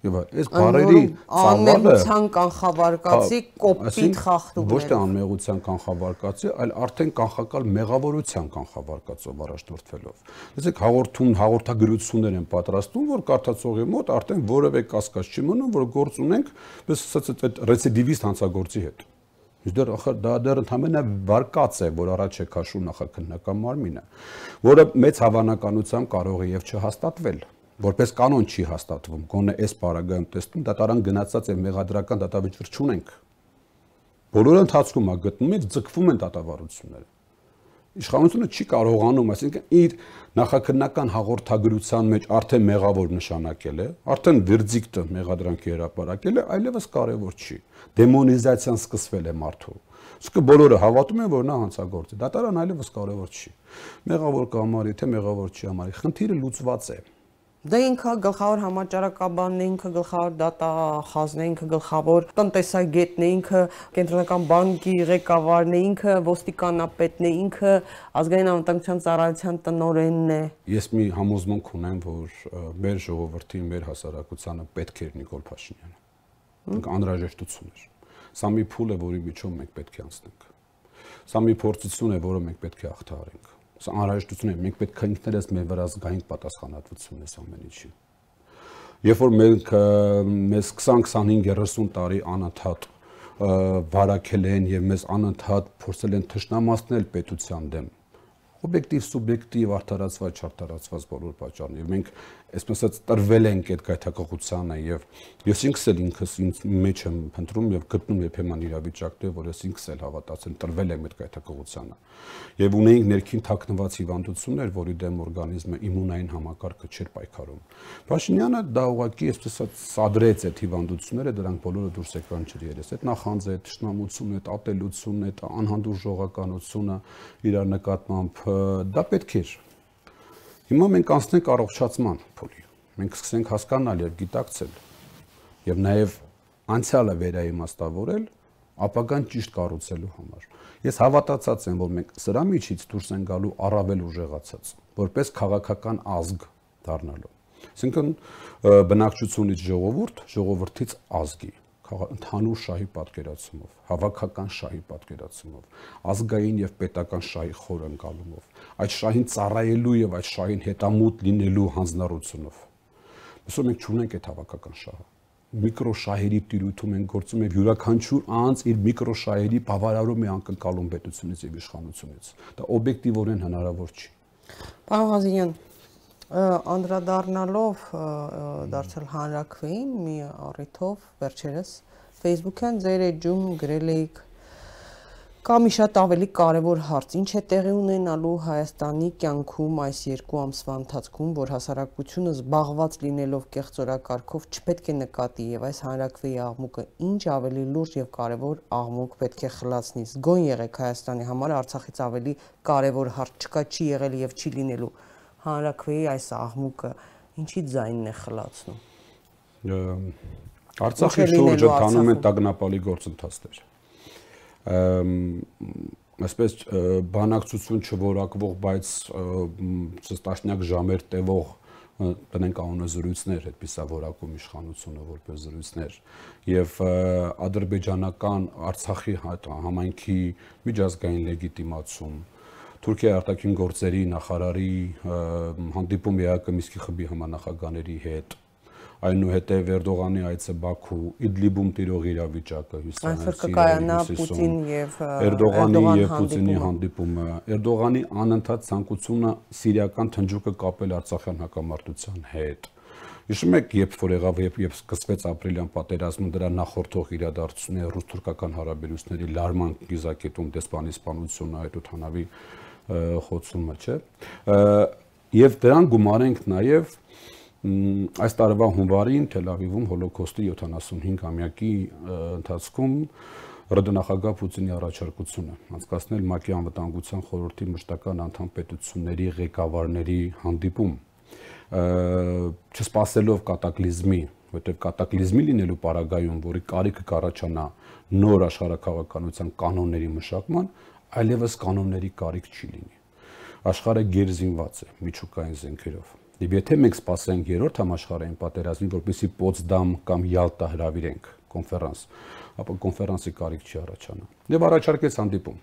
Եվ այս բարերի անմեղության կանխավարկածի կոպիտ խախտումներ։ Ոչ թե անմեղության կանխավարկածի, այլ արդեն կանխակալ մեղավորության կանխավարկածով առաջնորդվելով։ Դեսեք հաղորդում հաղորդագրություններ են պատրաստում, որ կարդացողի մոտ արդեն որևէ կասկած չի մնում, որ գործ ունենք, պես ասած այդ ռեցիդիվիստ հանցագործի հետ։ Իսկ դեռ ախր դա դեռ ընդհանրապես վարկած է, որ առաջ է քաշում նախաքննական մարմինը, որը մեծ հավանականությամբ կարող է եւ չհաստատվել որպես կանոն չի հաստատվում, գոնե այս պարագայում տեսնում դատարան գնացած է մեղադրական դատավճիռ չունենք։ Բոլորը ընթացքում է գտնում եւ ձգվում են դատավարությունները։ Իշխանությունը չի կարողանում, այսինքն իր նախաքննական հաղորդագրության մեջ արդեն մեղավոր նշանակել է, արդեն վերդիկտը մեղադրանքի հրապարակել է, այլևս կարևոր չի։ Դեմոնիզացիան սկսվել է մարդու։ Իսկ բոլորը հավատում են, որ նա հանցագործ է։ Դատարան այլևս կարևոր չի։ Մեղավոր կամարի թե մեղավոր չի համարի, խնդիրը լուծված է։ Դա ինքը գլխավոր համաճարակաբանն է, ինքը գլխավոր դատախազն է, ինքը գլխավոր տնտեսագետն է, ինքը կենտրոնական բանկի ղեկավարն է, ինքը ոստիկանապետն է, ինքը ազգային անվտանգության ծառայության տնօրենն է։ Ես մի համոզմունք ունեմ, որ մեր ժողովրդի, մեր հասարակությանը պետք է Նիկոլ Փաշինյանը։ Ինքը անհրաժեշտություն էր։ Սա մի փուլ է, որի միջով մենք պետք է անցնենք։ Սա մի փորձություն է, որը մենք պետք է հաղթահարենք Սա անհրաժեշտություն է, մենք պետք է ինքներս մեր վրա զգայինք պատասխանատվություն այս ամեն ինչի։ Երբ որ մենք մեզ 20-25-30 տարի անընդհատ վարակել են եւ մեզ անընդհատ փորձել են թշնամացնել պետության դեմ, օբյեկտիվ, սուբյեկտիվ, արդարացված, չարթարացված բոլոր պատճառներ։ Մենք այսպես ասած տրվել ենք այդ գայթակղությանը եւ ես ինքս էլ ինքս ինձ մեջ եմ փնտրում եւ գտնում երբեմն իրավիճակներ, որ ես ինքս էլ հավատացել տրվել եմ այդ գայթակղությանը։ Եվ ունեինք ներքին թաքնված հիվանդություններ, որի դեմ օրգանիզմը իմունային համակարգը չէր պայքարում։ Փաշինյանը դա ուղղակի այսպես ասած սադրեց այդ հիվանդությունները, դրանք բոլորը դուրս եկան ջրերես։ Այդ նախանձը, այդ ճշնամությունը, այդ ատելությունը, այդ անհանդուր ժողականությունը իրար նկատմամբ դա պետք էր Հիմա մենք անցնենք առողջացման փուլի։ Մենք սկսենք հասկանալ եւ գիտակցել եւ նաեւ անցյալը վերաիմաստավորել ապագան ճիշտ կառուցելու համար։ Ես հավատացած եմ, որ մենք սրա միջից դուրս են գալու առավել ուժեղացած, որպես քաղաքական ազգ դառնալու։ Այսինքն բնակչությունից ժողովուրդ, ժողովրդից ազգի ընդհանուր շահի պատկերացումով, հավաքական շահի պատկերացումով, ազգային եւ պետական շահի խոր ընկալումով, այդ շահին ծառայելու եւ այդ շահին հետամուտ լինելու հանձնառությունով։ Ոսո մենք չունենք այդ հավաքական շահը։ միկրոշահերի տիրույթում են գործում եւ յուրաքանչյուր անձ իր միկրոշահերի բավարարում է անկնկալում պետությունից եւ իշխանությունից։ Դա օբյեկտիվորեն հնարավոր չի։ Պարոն Ղազինյան, անդրադառնալով դարձել հանրակրվեին մի առիթով վերջերս Facebook-յան ձեր էջում գրել էիք Կա մի շատ ավելի կարևոր հարց. ինչ է տեղի ունենալու Հայաստանի կյանքում այս երկու ամսվա ընթացքում, որ հասարակությունը զբաղված լինելով կեղծորակարգով չպետք է նկատի եւ այս հանրակրվեի աղմուկը ինչ ավելի լուրջ եւ կարևոր աղմուկ պետք է խլացնի։ Զգոն եղեք Հայաստանի համար Արցախից ավելի կարևոր հարց չկա, չի եղել եւ չի լինելու։ Հանրակրվեի այս աղմուկը ինչի ձայնն է խլացնում։ Արցախի շուրջը տանում են տագնապալի գործընթացներ այսպես բանակցություն չորակվող, բայց տաշնյակ ժամեր տևող տնենք անունը զրույցներ, այդպիսա որակում իշխանությունը որպես զրույցներ եւ ադրբեջանական Արցախի համայնքի միջազգային լեգիտիմացում Թուրքիայի արտաքին գործերի նախարարի հանդիպում ԵԱԿ Միսկի խմբի համանախագահների հետ այնուհետև Էրդողանի այցը Բաքու, Իդլիբում տիրող իրավիճակը հյուսիսային կկայանա Պուտին եւ Էրդողանի եւ Պուտինի հանդիպումը, Էրդողանի անընդհատ ցանկությունը սիրիական թնջուկը կապել Արցախյան հակամարտության հետ։ Հիշում եք, երբ որ եղավ երբ երբ սկսվեց ապրիլյան պատերազմը, դրա նախորդող իրադարձությունները ռուս-թուրքական հարաբերությունների լարման գիզակետում դեսպանի սպանությունը, այդ օթանավի խոցումը, չէ։ Եվ դրան գումարենք նաև այս տարվա հունվարին Թել Ավիվում հոլոկոստի 75-ամյակի ընթացքում ՌԴ նախագահ Պուտինի առաջարկությունը անցկացնել ՄԱԿ-ի անվտանգության խորհրդի մշտական անդամ պետությունների ղեկավարների հանդիպում չսպասելով կատակլիզմի, որտեղ կատակլիզմի լինելու պարագայում, որի կարիքը կառաջանա նոր աշխարհակաղակականության կանոնների մշակման, այլևս կանոնների կարիք չի լինի։ Աշխարհը գերզինված է միջուկային զենքերով Եվ եթե մենք սպասենք երրորդ համաշխարհային պատերազմին, որպեսի Պոցդամ կամ Յալտա հրավիրենք կոնֆերանս, ապա կոնֆերանսի կարիք չի առաջանա։ Եվ առաջարկեց հանդիպում։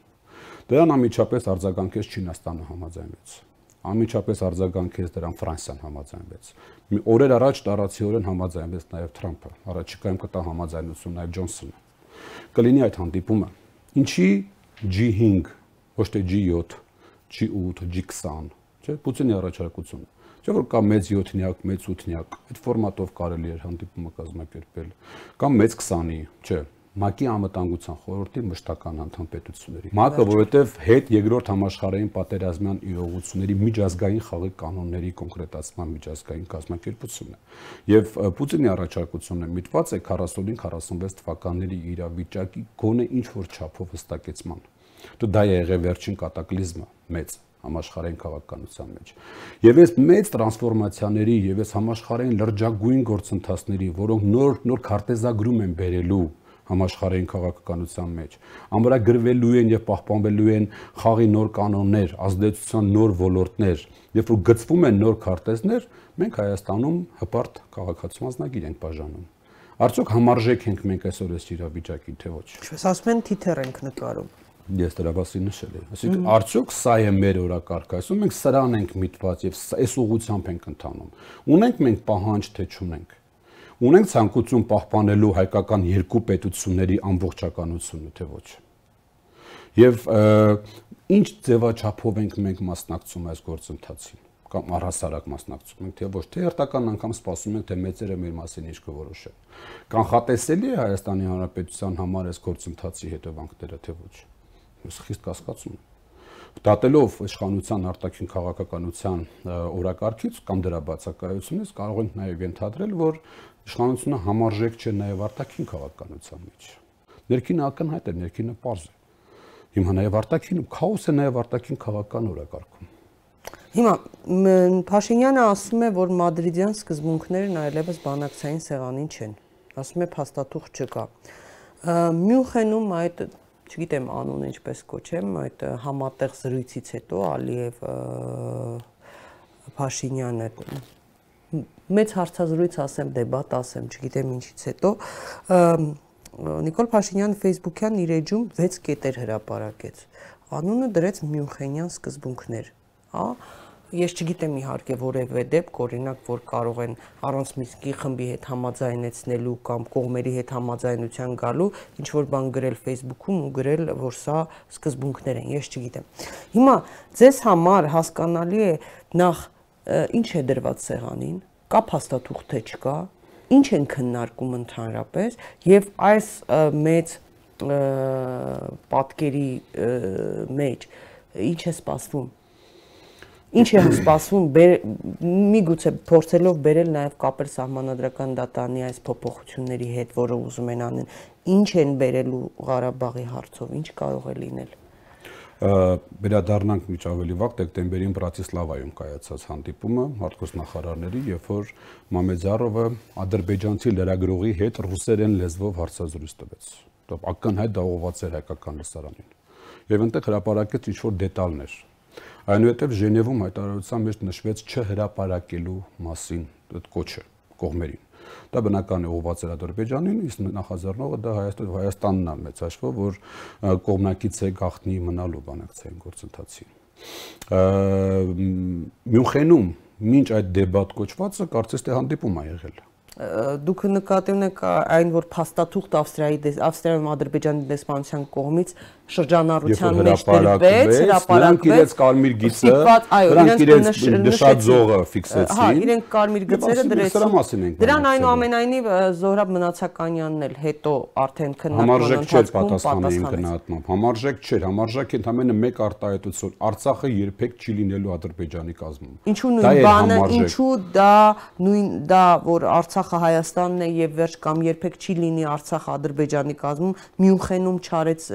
Դրան անմիջապես արձագանքեց Չինաստանը համաձայնվեց։ Անմիջապես արձագանքեց դրան Ֆրանսիան համաձայնվեց։ Մի օրեր առաջ տարածիորեն համաձայնվեց նաև Թրամփը։ Առաջիկայում կտա համաձայնություն նաև Ջոնսոնը։ Կլինի այդ հանդիպումը։ Ինչի G5, ոչ թե G7, G8, G20, չէ՞, Պուտինի առաջարկությունը Չէ՞ որ կա մեծ 7-նյակ, մեծ 8-նյակ, այդ ֆորմատով կարելի է հանդիպումը կազմակերպել։ Կամ մեծ 20-ի, չէ, ՄԱԿ-ի անվտանգության խորհրդի մշտական անդամ պետությունների։ ՄԱԿ-ը, որովհետև հետ երկրորդ համաշխարհային պատերազմյան իրողությունների միջազգային խաղի կանոնների կոնկրետացման միջազգային կազմակերպությունն է։ Եվ Պուտինի առաջարկությունը միտված է 45-46 թվականների իրավիճակի գոնե ինչ որ չափով հստակեցման։ Դու դա է եղել վերջին կատակլիզմը մեծ համաշխարհային քաղաքականության մեջ։ Եվ այս մեծ տրանսֆորմացիաների եւ այս համաշխարհային լրջագույն գործընթացների, որոնք նոր նոր քարտեզագրում են բերելու համաշխարհային քաղաքականության մեջ ամրագրվելու են եւ պահպանվելու են խաղի նոր կանոններ, ազդեցության նոր ոլորտներ, երբ որ գծվում են նոր քարտեզներ, մենք Հայաստանում հպարտ քաղաքացիական ազնագիր ենք բաժանում։ Արդյոք համարժեք ենք մենք այսօր այս իրավիճակի թե ոչ։ Ինչպես ասում են, թիթեր ենք նկարում ես դրա մասին նշել եմ։ Այսինքն արդյոք սա է մեր օրակարգը։ Այսինքն մենք սրան ենք միտված եւ այս ուղությամբ ենք ընթանում։ Ունենք մենք պահանջ թե չունենք։ Ունենք ցանկություն պահպանելու հայկական երկու պետությունների ամբողջականությունը թե ոչ։ Եվ ինչ ձևաչափով ենք մենք մասնակցում այս գործընթացին կամ առհասարակ մասնակցում ենք, թե ոչ թե հերթական անգամ սպասում ենք, թե մեծերը մեր մասին ինչ կորոշեն։ Կանխատեսելի է Հայաստանի Հանրապետության համար այս գործընթացի հետևանքները, թե ոչ ես խիստ կասկածում եմ դատելով իշխանության արտաքին քաղաքականության օրակարգից կամ դրա բացակայությունից կարող ենք նաև ենթադրել, որ իշխանությունը համարժեք չէ նաև արտաքին քաղաքականության մեջ։ Ներքինը ակնհայտ է, ներքինը པարզ է։ Հիմա նաև արտաքին քաոս է նաև արտաքին քաղաքական օրակարգում։ Հիմա Փաշինյանը ասում է, որ մադրիդյան սկզբունքներն այլևս բանակցային սեղանին չեն։ Ասում է փաստաթուղթ չկա։ Մյունխենում այդ չգիտեմ անունը ինչպես կոչեմ, այդ համատեղ զրույցից հետո Ալիև Փաշինյանը մեծ հարցազրույց ասեմ, դեբատ ասեմ, չգիտեմ ինչից հետո Նիկոլ Փաշինյանը Facebook-յան իր էջում 6 կետեր հրապարակեց։ Անունը դրեց Մյունխենյան սկզբունքներ, հա Ես չգիտեմ իհարկե որևէ դեպք, օրինակ, որ կարող են առանց Մինսկի խմբի հետ համաձայնեցնելու կամ կողմերի հետ համաձայնության գալու ինչ որ բան գրել Facebook-ում ու գրել, որ սա սկզբունքներ են, ես չգիտեմ։ Հիմա ձեզ համար հասկանալի է նախ ինչ է դրված սեղանին, կա փաստաթուղթ թե չկա, ինչ են քննարկում ընդհանրապես եւ այս մեծ պատկերի մեջ ինչ է սպասվում Ինչ է սպասվում միգուցե փորձելով բերել նաև կապել սահմանադրական դատանի այս փոփոխությունների հետ, որը ուզում են անեն, ինչ են բերելու Ղարաբաղի հարցով, ինչ կարող է լինել վերադառնանք միջ ավելի վաղ դեկտեմբերին Բրատիսլավայում կայացած հանդիպումը հարկոս նախարարների, երբ որ Մամեդզարովը ադրբեջանցի լրագրողի հետ ռուսերեն լեզվով հարցազրույց տվեց։ Ակնհայտ դա ուղղված էր հայկական լսարանին։ Եվ այնտեղ հրապարակեց ինչ-որ դետալներ, Այնուհետև Ժենևում հայտարարության մեջ նշվեց չհրապարակելու մասին այդ կոչը կողմերին։ Դա բնական է ուղղված էր Ադրբեջանին, իսկ նախաձեռնողը դա Հայաստան Հայաստանն է մեծ հաշվով, որ կողմնակից է գախնի մնալու բանակցային գործընթացին։ Մյունխենում մինչ այդ դեբատ կոչվածը կարծես թե հանդիպում ա եղել դուք նկատի ունեք այն որ փաստաթուղթ Ավստրիայի Ավստրիայում Ադրբեջանի դեսպանության կողմից շրջանառության մեջ դրվեց, հրապարակվեց։ Նրանք իրենց կարմիր գիծը, նրանք իրենց նշած զողը ֆիքսեցին։ Հա, իրենք կարմիր գծերը դրեցին։ Դրան այնուամենայնիվ Զոհրաբ Մնացականյանն էլ հետո արդեն քննարկման ընթացքում պատասխանային գնահատմամբ։ Համարժեք չէր, համարժեք ընդամենը մեկ արտահայտություն։ Արցախը երբեք չի լինելու Ադրբեջանի կազմում։ Ինչու նույն բանը, ինչու դա նույն դա որ Արցախը Հայաստանն է եւ վերջ կամ երբեք չի լինի Արցախը Ադրբեջանի կազմում, Մյունխենում չարեց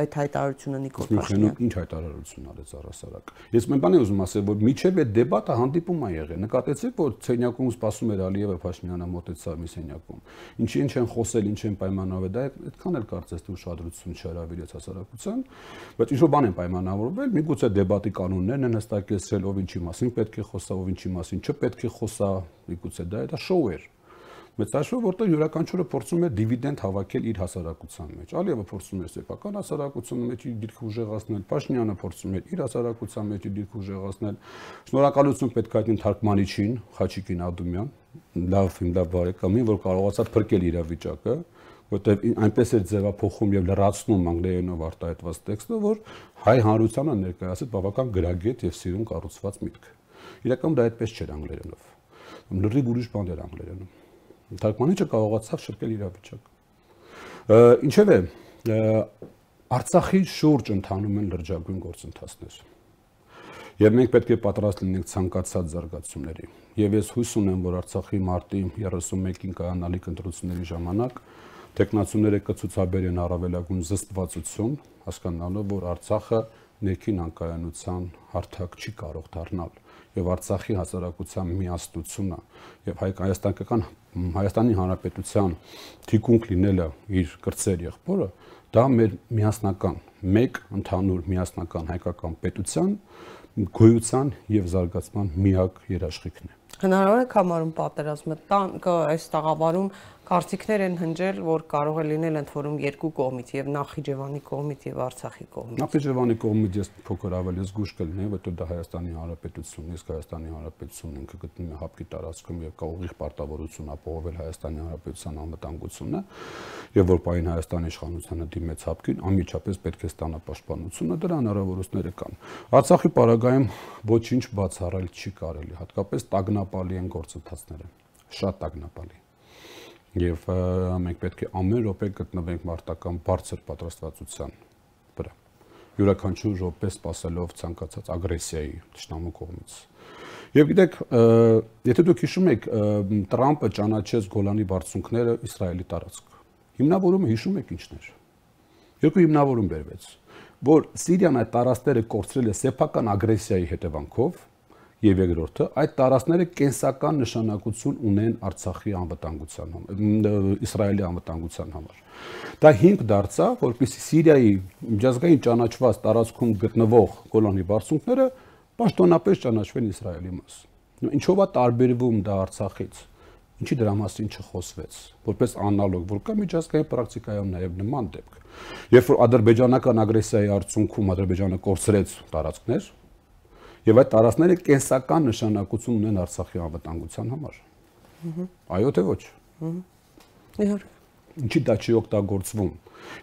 այդ հայտարարությունը Նիկոլ Փաշինյան։ Ինչ հայտարարություն արեց առասարակ։ Ես մեն բան եմ ուզում ասել, որ միջև այդ դեբատը հանդիպում ա եղել։ Նկատեցիք, որ Ցենյակում սպասում էր Ալիևը Փաշինյանը մոտեցավ մի սենյակում։ Ինչի ինչ են խոսել, ինչ են պայմանավորվել, դա այդքան էլ կարծես թե ուշադրություն չհրավիրեց հասարակության, բայց ինչ որ բան են պայմանավորվել, միգուցե դեբատի կանոններն են հստակեցրել, ով ինչի մասին պետք է խոսա, ով ինչի մասին չպետք է խոսա, միգուցե դա դա շոու էր մեծաշով, որտեղ յուրաքանչյուրը փորձում է դիվիդենդ հավաքել իր հասարակության մեջ։ Ալիևը փորձում էր սեփական հասարակության մեջ իր դիրքը ուժեղացնել, Փաշինյանը փորձում էր իր հասարակության մեջ իր դիրքը ուժեղացնել։ Շնորհակալություն պետք է այդին թարգմանիչին Խաչիկին Ադումյան, լավ իմ լավ բարեկամին, որ կարողացավ փրկել իրավիճակը, որտեղ այնպես էր ձևափոխում եւ լրացնում անգլերենով արտահայտված տեքստը, որ հայ հանրությանը ներկայացած բավական գրագետ եւ սիրուն կառուցված միտք։ Իրականում դա այդպես չէր անգլերենով։ Լրիվ ուրիշ բան էր անգլերենում Թարգմանիչը կարողացավ շփվել իրավիճակը։ Ինչևէ, Արցախի շուրջ ընթանում են լրջագույն գործընթացներ։ Եվ մենք պետք է պատրաստ լինենք ցանկացած զարգացումների։ Եվ ես հույս ունեմ, որ Արցախի մարտի 31-ին կայանալիք ընտրությունների ժամանակ տեխնացուները կցուցաբերեն առավելագույն զսպվածություն, հասկանալով, որ Արցախը ներքին անկայանության հարթակ չի կարող դառնալ եւ Արցախի հասարակության միաստությունը եւ հայկական Հայաստանի Հանրապետության թիկունք լինելը իր կրծեր եղբորը դա մեր միասնական մեկ ընդհանուր միասնական հայկական պետության գոյության եւ զարգացման միակ երաշխիքն է հնարավոր է կամարում պատերազմը տան այս տաղավարում Կարծիքներ են հնջել, որ կարող է լինել ընդ որում երկու կողմից, եւ Նախիջևանի կողմից եւ Արցախի կողմից։ Նախիջևանի կողմից ես փոքր ավելի զգուշ կլինեի, որտեղ դա Հայաստանի Հանրապետությունն, իսկ Հայաստանի Հանրապետությունն ինքը գտնվում է հապկի տարածքում եւ կա ուղիղ պարտավորություն ապահովել Հայաստանի Հանրապետության անվտանգությունը, եւ որ պայն Հայաստանի իշխանությունը դիմեց հապկին, անմիջապես պետք է ստանա պաշտպանությունը, դրա հնարավորությունները կան։ Արցախի պարագայում ոչինչ բացառել չի կարելի, հատկապես տագնապալի են գործընթացները։ Շատ տագնապալի եւ մենք պետք է ամեն րոպե գտնվենք մարտական բարձր պատրաստվածության վրա յուրաքանչյուր րոպե սпасելով ցանկացած ագրեսիայի ճշտամու կողմից եւ գիտեք եթե դուք հիշում եք Տրամպը ճանաչեց Գոլանի բարձունքները Իսրայելի տարածք հիմնավորումը հիշում եք ինչն էր երկու հիմնավորում բերվեց որ Սիրիան այդ տարածքները կորցրել է սեփական ագրեսիայի հետևանքով եւ երկրորդը այդ տարածքները կենսական նշանակություն ունեն Արցախի անվտանգության համար, Իսրայելի անվտանգության համար։ Դա հիմք դարձավ, որպեսզի Սիրիայի միջազգային ճանաչված տարածքում գտնվող կոլոնի բարձունքները պաշտոնապես ճանաչվեն Իսրայելի մաս։ Ինչով է տարբերվում դա Արցախից։ Ինչի դրա մասին չխոսվեց, որպես անալոգ, որ կա միջազգային պրակտիկայում նաև նման դեպք։ Երբ որ ադրբեջանական ագրեսիայի արդյունքում Ադրբեջանը կորցրեց տարածքներ, Եվ այդ տարածքները կենսական նշանակություն ունեն Արցախի անվտանգության համար։ Այո թե ոչ։ Իհարկե։ Ինչի դա չի օգտագործվում։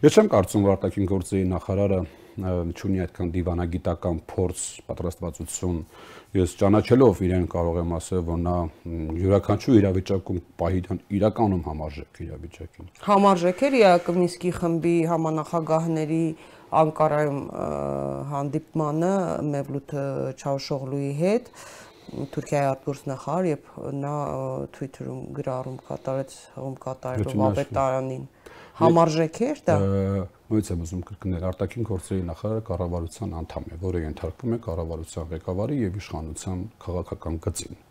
Ես չեմ կարծում, որ արտաքին գործերի նախարարը չունի այդքան դիվանագիտական փորձ, պատրաստվածություն։ Ես ճանաչելով իրեն կարող եմ ասել, որ նա յուրաքանչյուր իրավիճակում պահի իրականում համարժեք իրավիճակին։ Համարժեք էր Յակոմինսկի խմբի համանախագահների Անկարայում հանդիպմանը Մևլութ Չավշօղլուի հետ Թուրքիայի արտգործնախարար, երբ նա Twitter-ում գրառում կատարեց, հողում կատարելով Ավետարանին համարժեք էր դա նույնիսկ եմ ուզում կրկնել. Արտաքին գործերի նախարարը կառավարության անդամ է որը ենթարկվում է կառավարության ղեկավարի եւ իշխանության քաղաքական գծին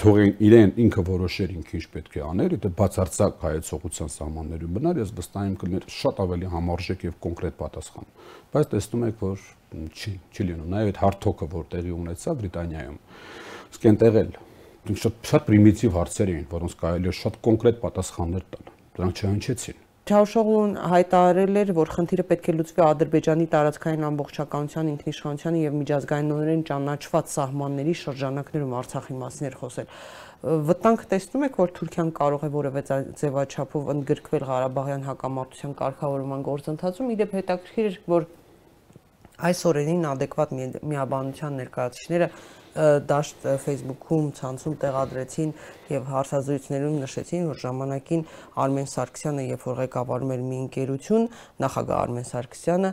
թողին իրեն ինքը որոշեր ինքը ինչ պետք է աներ, դա բացարձակ հայեցողության սահմաններում բնար, ես վստահ եմ կլիներ շատ ավելի համարժեք եւ կոնկրետ պատասխան։ Բայց տեսնում եք, որ չի, չի լինում։ Նաեւ այդ հարթոկը, որ տեղի ունեցավ Բրիտանիայում, իսկ այնտեղ էլ շատ շատ պրիմիտիվ հարցեր էին, որոնց կարելի է շատ կոնկրետ պատասխաններ տալ։ Դրանք չհնչեցին։ Չավշօղլուն հայտարարել էր, որ խնդիրը պետք է լուծվի Ադրբեջանի տարածքային ամբողջականության, ինքնիշխանության եւ միջազգայինորեն ճանաչված սահմանների շրջանակներում Արցախի մասին էր խոսել։ Վտանգ տեսնում եք, որ Թուրքիան կարող է որևէ ձևաչափով ընդգրկվել Ղարաբաղյան հակամարտության կարգավորման գործընթացում։ Իդեպ հետաքրքիր էր, որ այս օրերին adekvat միաբանության ներկայացուցիչները դաշտ Facebook-ում, ցանցում տեղադրեցին եւ հարցազրույցներում նշեցին, որ ժամանակին Արմեն Սարգսյանը, երբ որ ղեկավարում էր մի ընկերություն, նախագահ Արմեն Սարգսյանը,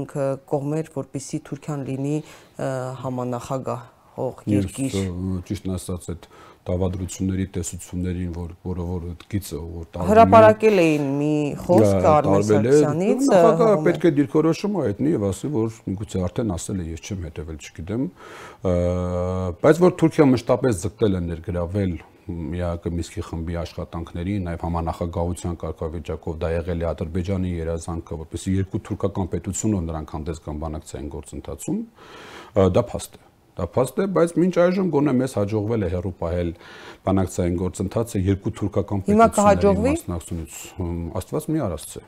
ինքը կողմեր, որպիսի Թուրքիան լինի համանախագահ հող երկիր։ Ճիշտն ասած, այդ դավադրությունների տեսություններին, որ որը որ գիծը որ տարբեր հրապարակել էին մի խոսք Արմեն Սարգսյանից, նախագահը պետք է դիրքորոշումը հայտնի եւ ասի, որ միգուցե արդեն ասել է, ես չեմ հետեւել, չգիտեմ, բայց որ Թուրքիա մշտապես ձգտել է ներգրավել ՄԻԱԿ Միսկի խմբի աշխատանքներին, նաև համանախագահության կարգավիճակով դա եղել է Ադրբեջանի երազանքը, որպեսզի երկու թուրքական պետությունով նրանք հանդես գան բանակցային գործընթացում, դա փաստ է դա փաստ է, բայց մինչ այժմ գոնե մեզ հաջողվել է հերո պահել բանակցային գործընթացը երկու թուրքական պետությունների մասնակցությունից։ Աստված մի արածցե։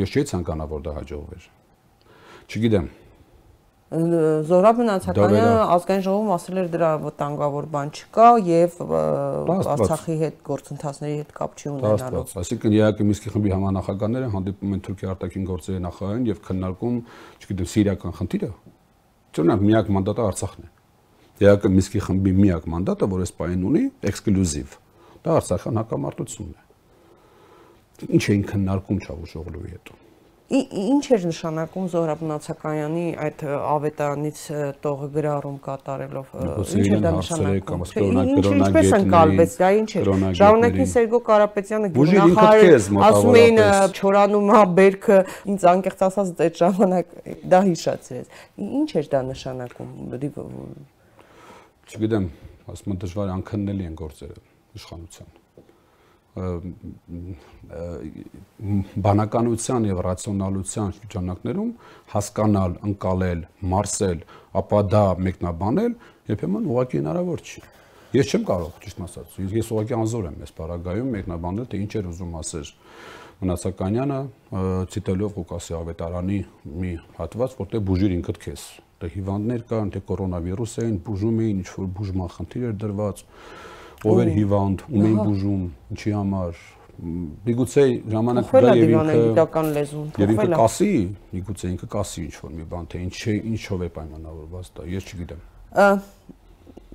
Ես չէի ցանկանա որ դա հաջողվեր։ Չգիտեմ, Զորա մնացականը ազգային ժողովում ասել էր դրա վտանգավոր բան չկա եւ Արցախի հետ գործընթացների հետ կապ չի ունենալու։ Այսինքն ԵԱԿ Միսկի խմբի համանախագահները հանդիպում են Թուրքիա արտաքին գործերի նախարարին եւ քննարկում, չգիտեմ, սիրիական խնդիրը։ Չունենք միակ մանդատը Արցախն է։ ԵԱԿ Միսկի խմբի միակ մանդատը, որ այս պայն ունի, էքսկլյուզիվ։ Դա Արցախյան հակամարտությունն է։ Ինչ էին քննարկում Չավուշօղլուի հետ ինչ էր նշանակում Զոհրաբ Նացականյանի այդ ավետարանից տողը գրառում կատարելով ինչ էր դա նշանակում? ինչպես ընկալվեց դա ինչ էր? Ժամանակին Սերգո Կարապետյանը գնահար ասում էին չորանում հա բերքը ինձ անկեղծ ասած այդ ժամանակ դա հիշացրեց ինչ էր դա նշանակում չգիտեմ ասում եմ դժվար անքննելի են գործերը իշխանության բանականության եւ ռացիոնալության շրջանակներում հասկանալ, ընկալել, մարսել, ապա դա մեկնաբանել երբեմն ուղղակի հնարավոր չի։ Ես չեմ կարող ճիշտ ասած, ես ուղղակի անզոր եմ այս параգայում մեկնաբանել թե ինչ էր ուզում ասել Մնացականյանը ցիտելով Ղուկասի ավետարանի մի հատված, որտեղ բուժիր ինքդ քեզ։ Դե հիվանդներ կան, թե կորոնավիրուս էին, բուժում էին, ինչ որ բուժման խնդիր էր դրված ով էր հիվանդ, ում էին բուժում, ինչի համար, միգուցե ժամանակ դա եւ ինքը գիտական լեզուն եւ ինքը կասի, միգուցե ինքը կասի ինչ որ մի բան, թե ինչ է, ինչով է պայմանավորված դա, ես չգիտեմ։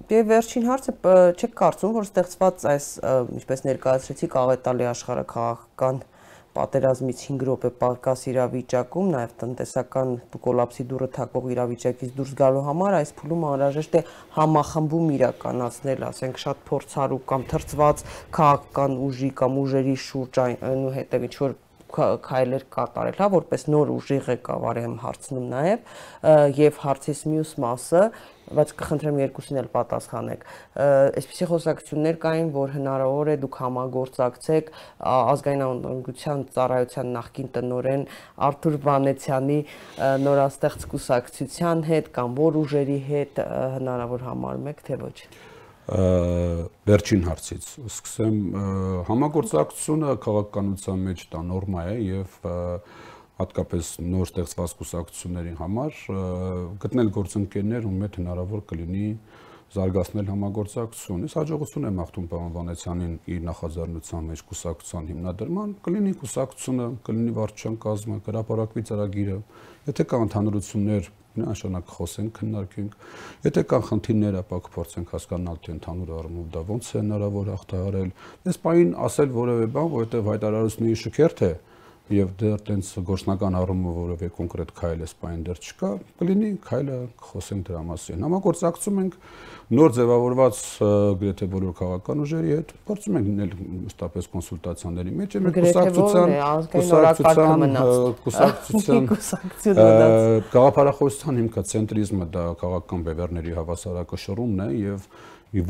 Եվ վերջին հարցը չեք կարծում, որ ստեղծված այս ինչպես ներկայացրեցի կաղետալի աշխարհակաղակական պատերազմից 5 րոպե պարկաս իրավիճակում, նաև տնտեսական կոլապսի դուրը թակող իրավիճակից դուրս գալու համար այս փուլում անհրաժեշտ է համախմբում իրականացնել, ասենք շատ փորձառու կամ թրծված քաղաքական ուժի կամ ուժերի շուրջ այնուհետև ինչ որ քայլեր կատարել, հա, որպես նոր ուժի ղեկավար եմ հարցնում նաև, եւ հարցիս մյուս մասը, բայց կխնդրեմ երկուսին էլ պատասխանեք։ Այսպիսի խոսակցություններ կային, որ հնարավոր է դուք համագործակցեք ազգային անվտանգության ծառայության նախկին տնորեն Արթուր Վանեցյանի նորաստեղծ կուսակցության հետ կամ որ ուժերի հետ հնարավոր համարում եք, թե ոչ։ Ա վերջին հարցից սկսեմ համագործակցությունը քաղաքականության մեջ դա նորմա է եւ հատկապես նոր ստեղծված կուսակցությունների համար գտնել գործընկերներ, ում հետ հնարավոր կլինի զարգացնել համագործակցություն։ Ես հաջողություն եմ աղթում պարոն Վանեցյանին իր նախաձեռնության մեջ կուսակցության հիմնադրման, կլինի կուսակցությունը, կլինի վարչության կազմը, հրապարակվի ծրագիրը։ Եթե կա ընդհանրություններ, նշանակ խոսենք, քննարկենք։ Եթե կան խնդիրներ, ապա կփորձենք հասկանալ, թե ընդհանուր առումով դա ոնց է հնարավոր հաղթահարել։ Այս պայն ասել որևէ բան, որովհետև հայտարարությունների շքերթ է, եւ դեռ տենց գործնական առումով որևէ կոնկրետ քայլ է սպայն դեռ չկա, կլինի քայլը խոսենք դրա մասին։ Համագործակցում ենք նոր ձևավորված գրեթե բոլոր քաղաքական ուժերի հետ, փորձում ենք լինել մշտապես կոնսուլտացիաների մեջ, մեր կուսակցության կուսակցության կուսակցության գաղափարախոսության հիմքը ցենտրիզմը դա քաղաքական բևեռների հավասարակշռումն է եւ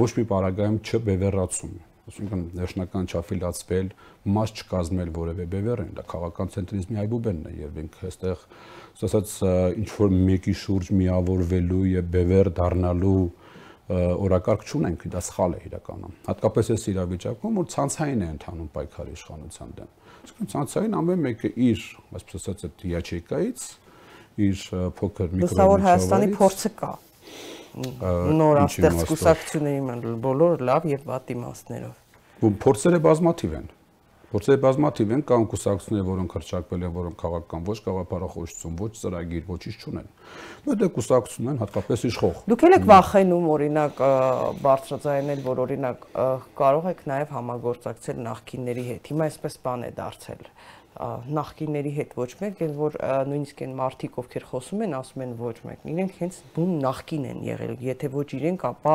ոչ մի պարագայում չբևեռացում այսինքն ներշնական չափի լացվել, մաս չկազմել որևէ բևեռ են, դա քաղաքական ցենտրիզմի այբուբենն է եւ ինք այստեղ ասած ինչ որ մեկի շուրջ միավորվելու եւ բևեռ դառնալու օրակարգ չունենք, դա սխալ է իրականում։ Հատկապես այս իրավիճակում, որ ցանցային է ընթանում պայքարի իշխանության դեմ։ Իսկ ցանցային ամեն մեկը իր, այսպես ասած, այդ յաչեկայից իր փոքր միկրո Լուսավոր Հայաստանի փորձը կա նոր աստեղծ կուսակցությունների ման բոլոր լավ եւ վատ իմաստներով։ Ու փորձերը բազմաթիվ են։ Փորձերը բազմաթիվ են, կան կուսակցություններ, որոնք հրճակվել են, որոնք քաղաքական ոչ գաղափարախոսություն, ոչ ծրագիր, ոչինչ չունեն։ Բայց դե կուսակցությունն են հատկապես իշխող։ Դուք եք վախենում օրինակ բարձրաձայնել, որ օրինակ կարող եք նաև համագործակցել նախկինների հետ։ Հիմա այսպես բան է դարձել նախկինների հետ ոչ մեկ, այլ որ նույնիսկ այն մարդիկ, ովքեր խոսում են, ասում են ոչ մեկ։ Իրենք հենց բուն նախկին են եղել, եթե ոչ իրենք, ապա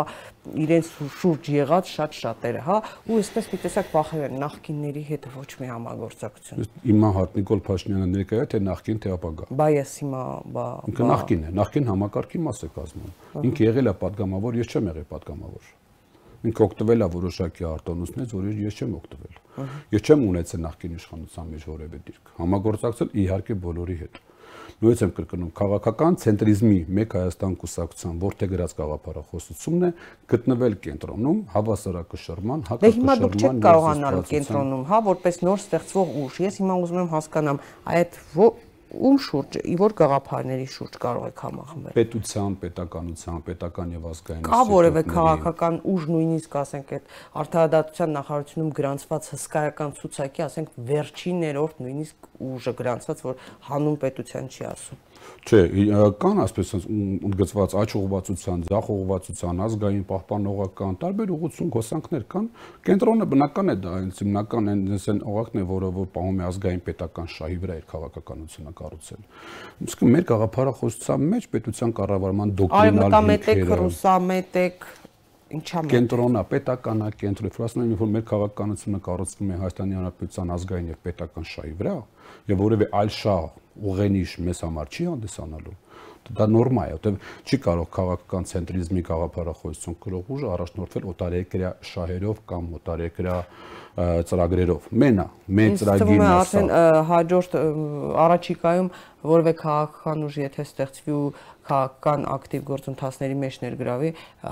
իրենց շուրջ եղած շատ շատերը, հա, ու այսպես մի տեսակ բախել են նախկինների հետ ոչ մի համագործակցություն։ Հիմա հատ Նիկոլ Փաշինյանը ներկայա թե նախկին թե ապագա։ Բա ես հիմա բա Ինքը նախկին է, նախկին համակարգի մաս է կազմում։ Ինքը եղել է падգամավոր, ես չեմ եղել падգամավոր ինքը օգտվել է որոշակի արտոնությունից, որ ես չեմ օգտվել։ Ես չեմ ունեցել նախկին իշխանության մեջ որևէ դիրք։ Համագործակցել իհարկե բոլորի հետ։ Նույնիսկ եմ կրկնում, քաղաքական ցենտրիզմի մեկ Հայաստան կուսակցության որթե գրած գաղափարախոսությունն է գտնվել կենտրոնում հավասարակշռման, հակակշռման։ Դե հիմա դուք չեք կարողանալու կենտրոնում, հա, որպես նոր ստեղծվող ուժ։ Ես հիմա ուզում եմ հասկանամ, այդ ում շուրջ, որ գաղափարների շուրջ կարող եք համախմբել։ Պետության, պետականության, պետական եւ ազգային Կա որևէ քաղաքական ուժ նույնիսկ ասենք այդ արդարադատության նախարարությունում գրանցված հսկայական ցուցակի, ասենք վերջին ներորդ նույնիսկ ուժը գրանցված, որ հանուն պետության չի ասում։ Չէ, կան այսպես ընդգծված աճ ուղղվածության, ձախ ուղղվածության, ազգային պահպանողական տարբեր ուղղություն հոսանքներ կան։ Կենտրոնը բնական է դա, այնց հիմնական այն այն օղակն է, որը որ պահում է ազգային պետական շահի վրա իր քաղաքականությունը կառուցել։ Իսկ մեր գաղափարախոսության մեջ պետության կառավարման դոկտրինալ մտամետեք, ռուսամետեք, ինչա՞ մոտ։ Կենտրոնա, պետականա կենտրոն, ֆրանսիան որ մեր քաղաքականությունը կառուցվում է Հայաստանի Հանրապետության ազգային եւ պետական շահի վրա, եւ որևէ այլ շահ ուղենիշ մեզ համար չի հանդիսանալու դա նորմա է, որտեղ չի կարող քաղաքական ցենտրիզմի գաղափարախոսություն կրող ուժը առաջնորդվել օտարերկրյա շահերով կամ օտարերկրյա ծրագրերով։ Մենա, մեր ծրագիրն է Արդեն հաջորդ առաջիկայում որևէ քաղաքական ուժ եթե ստեղծվի ու քաղաքական ակտիվ գործընթացների մեջ ներգրավի,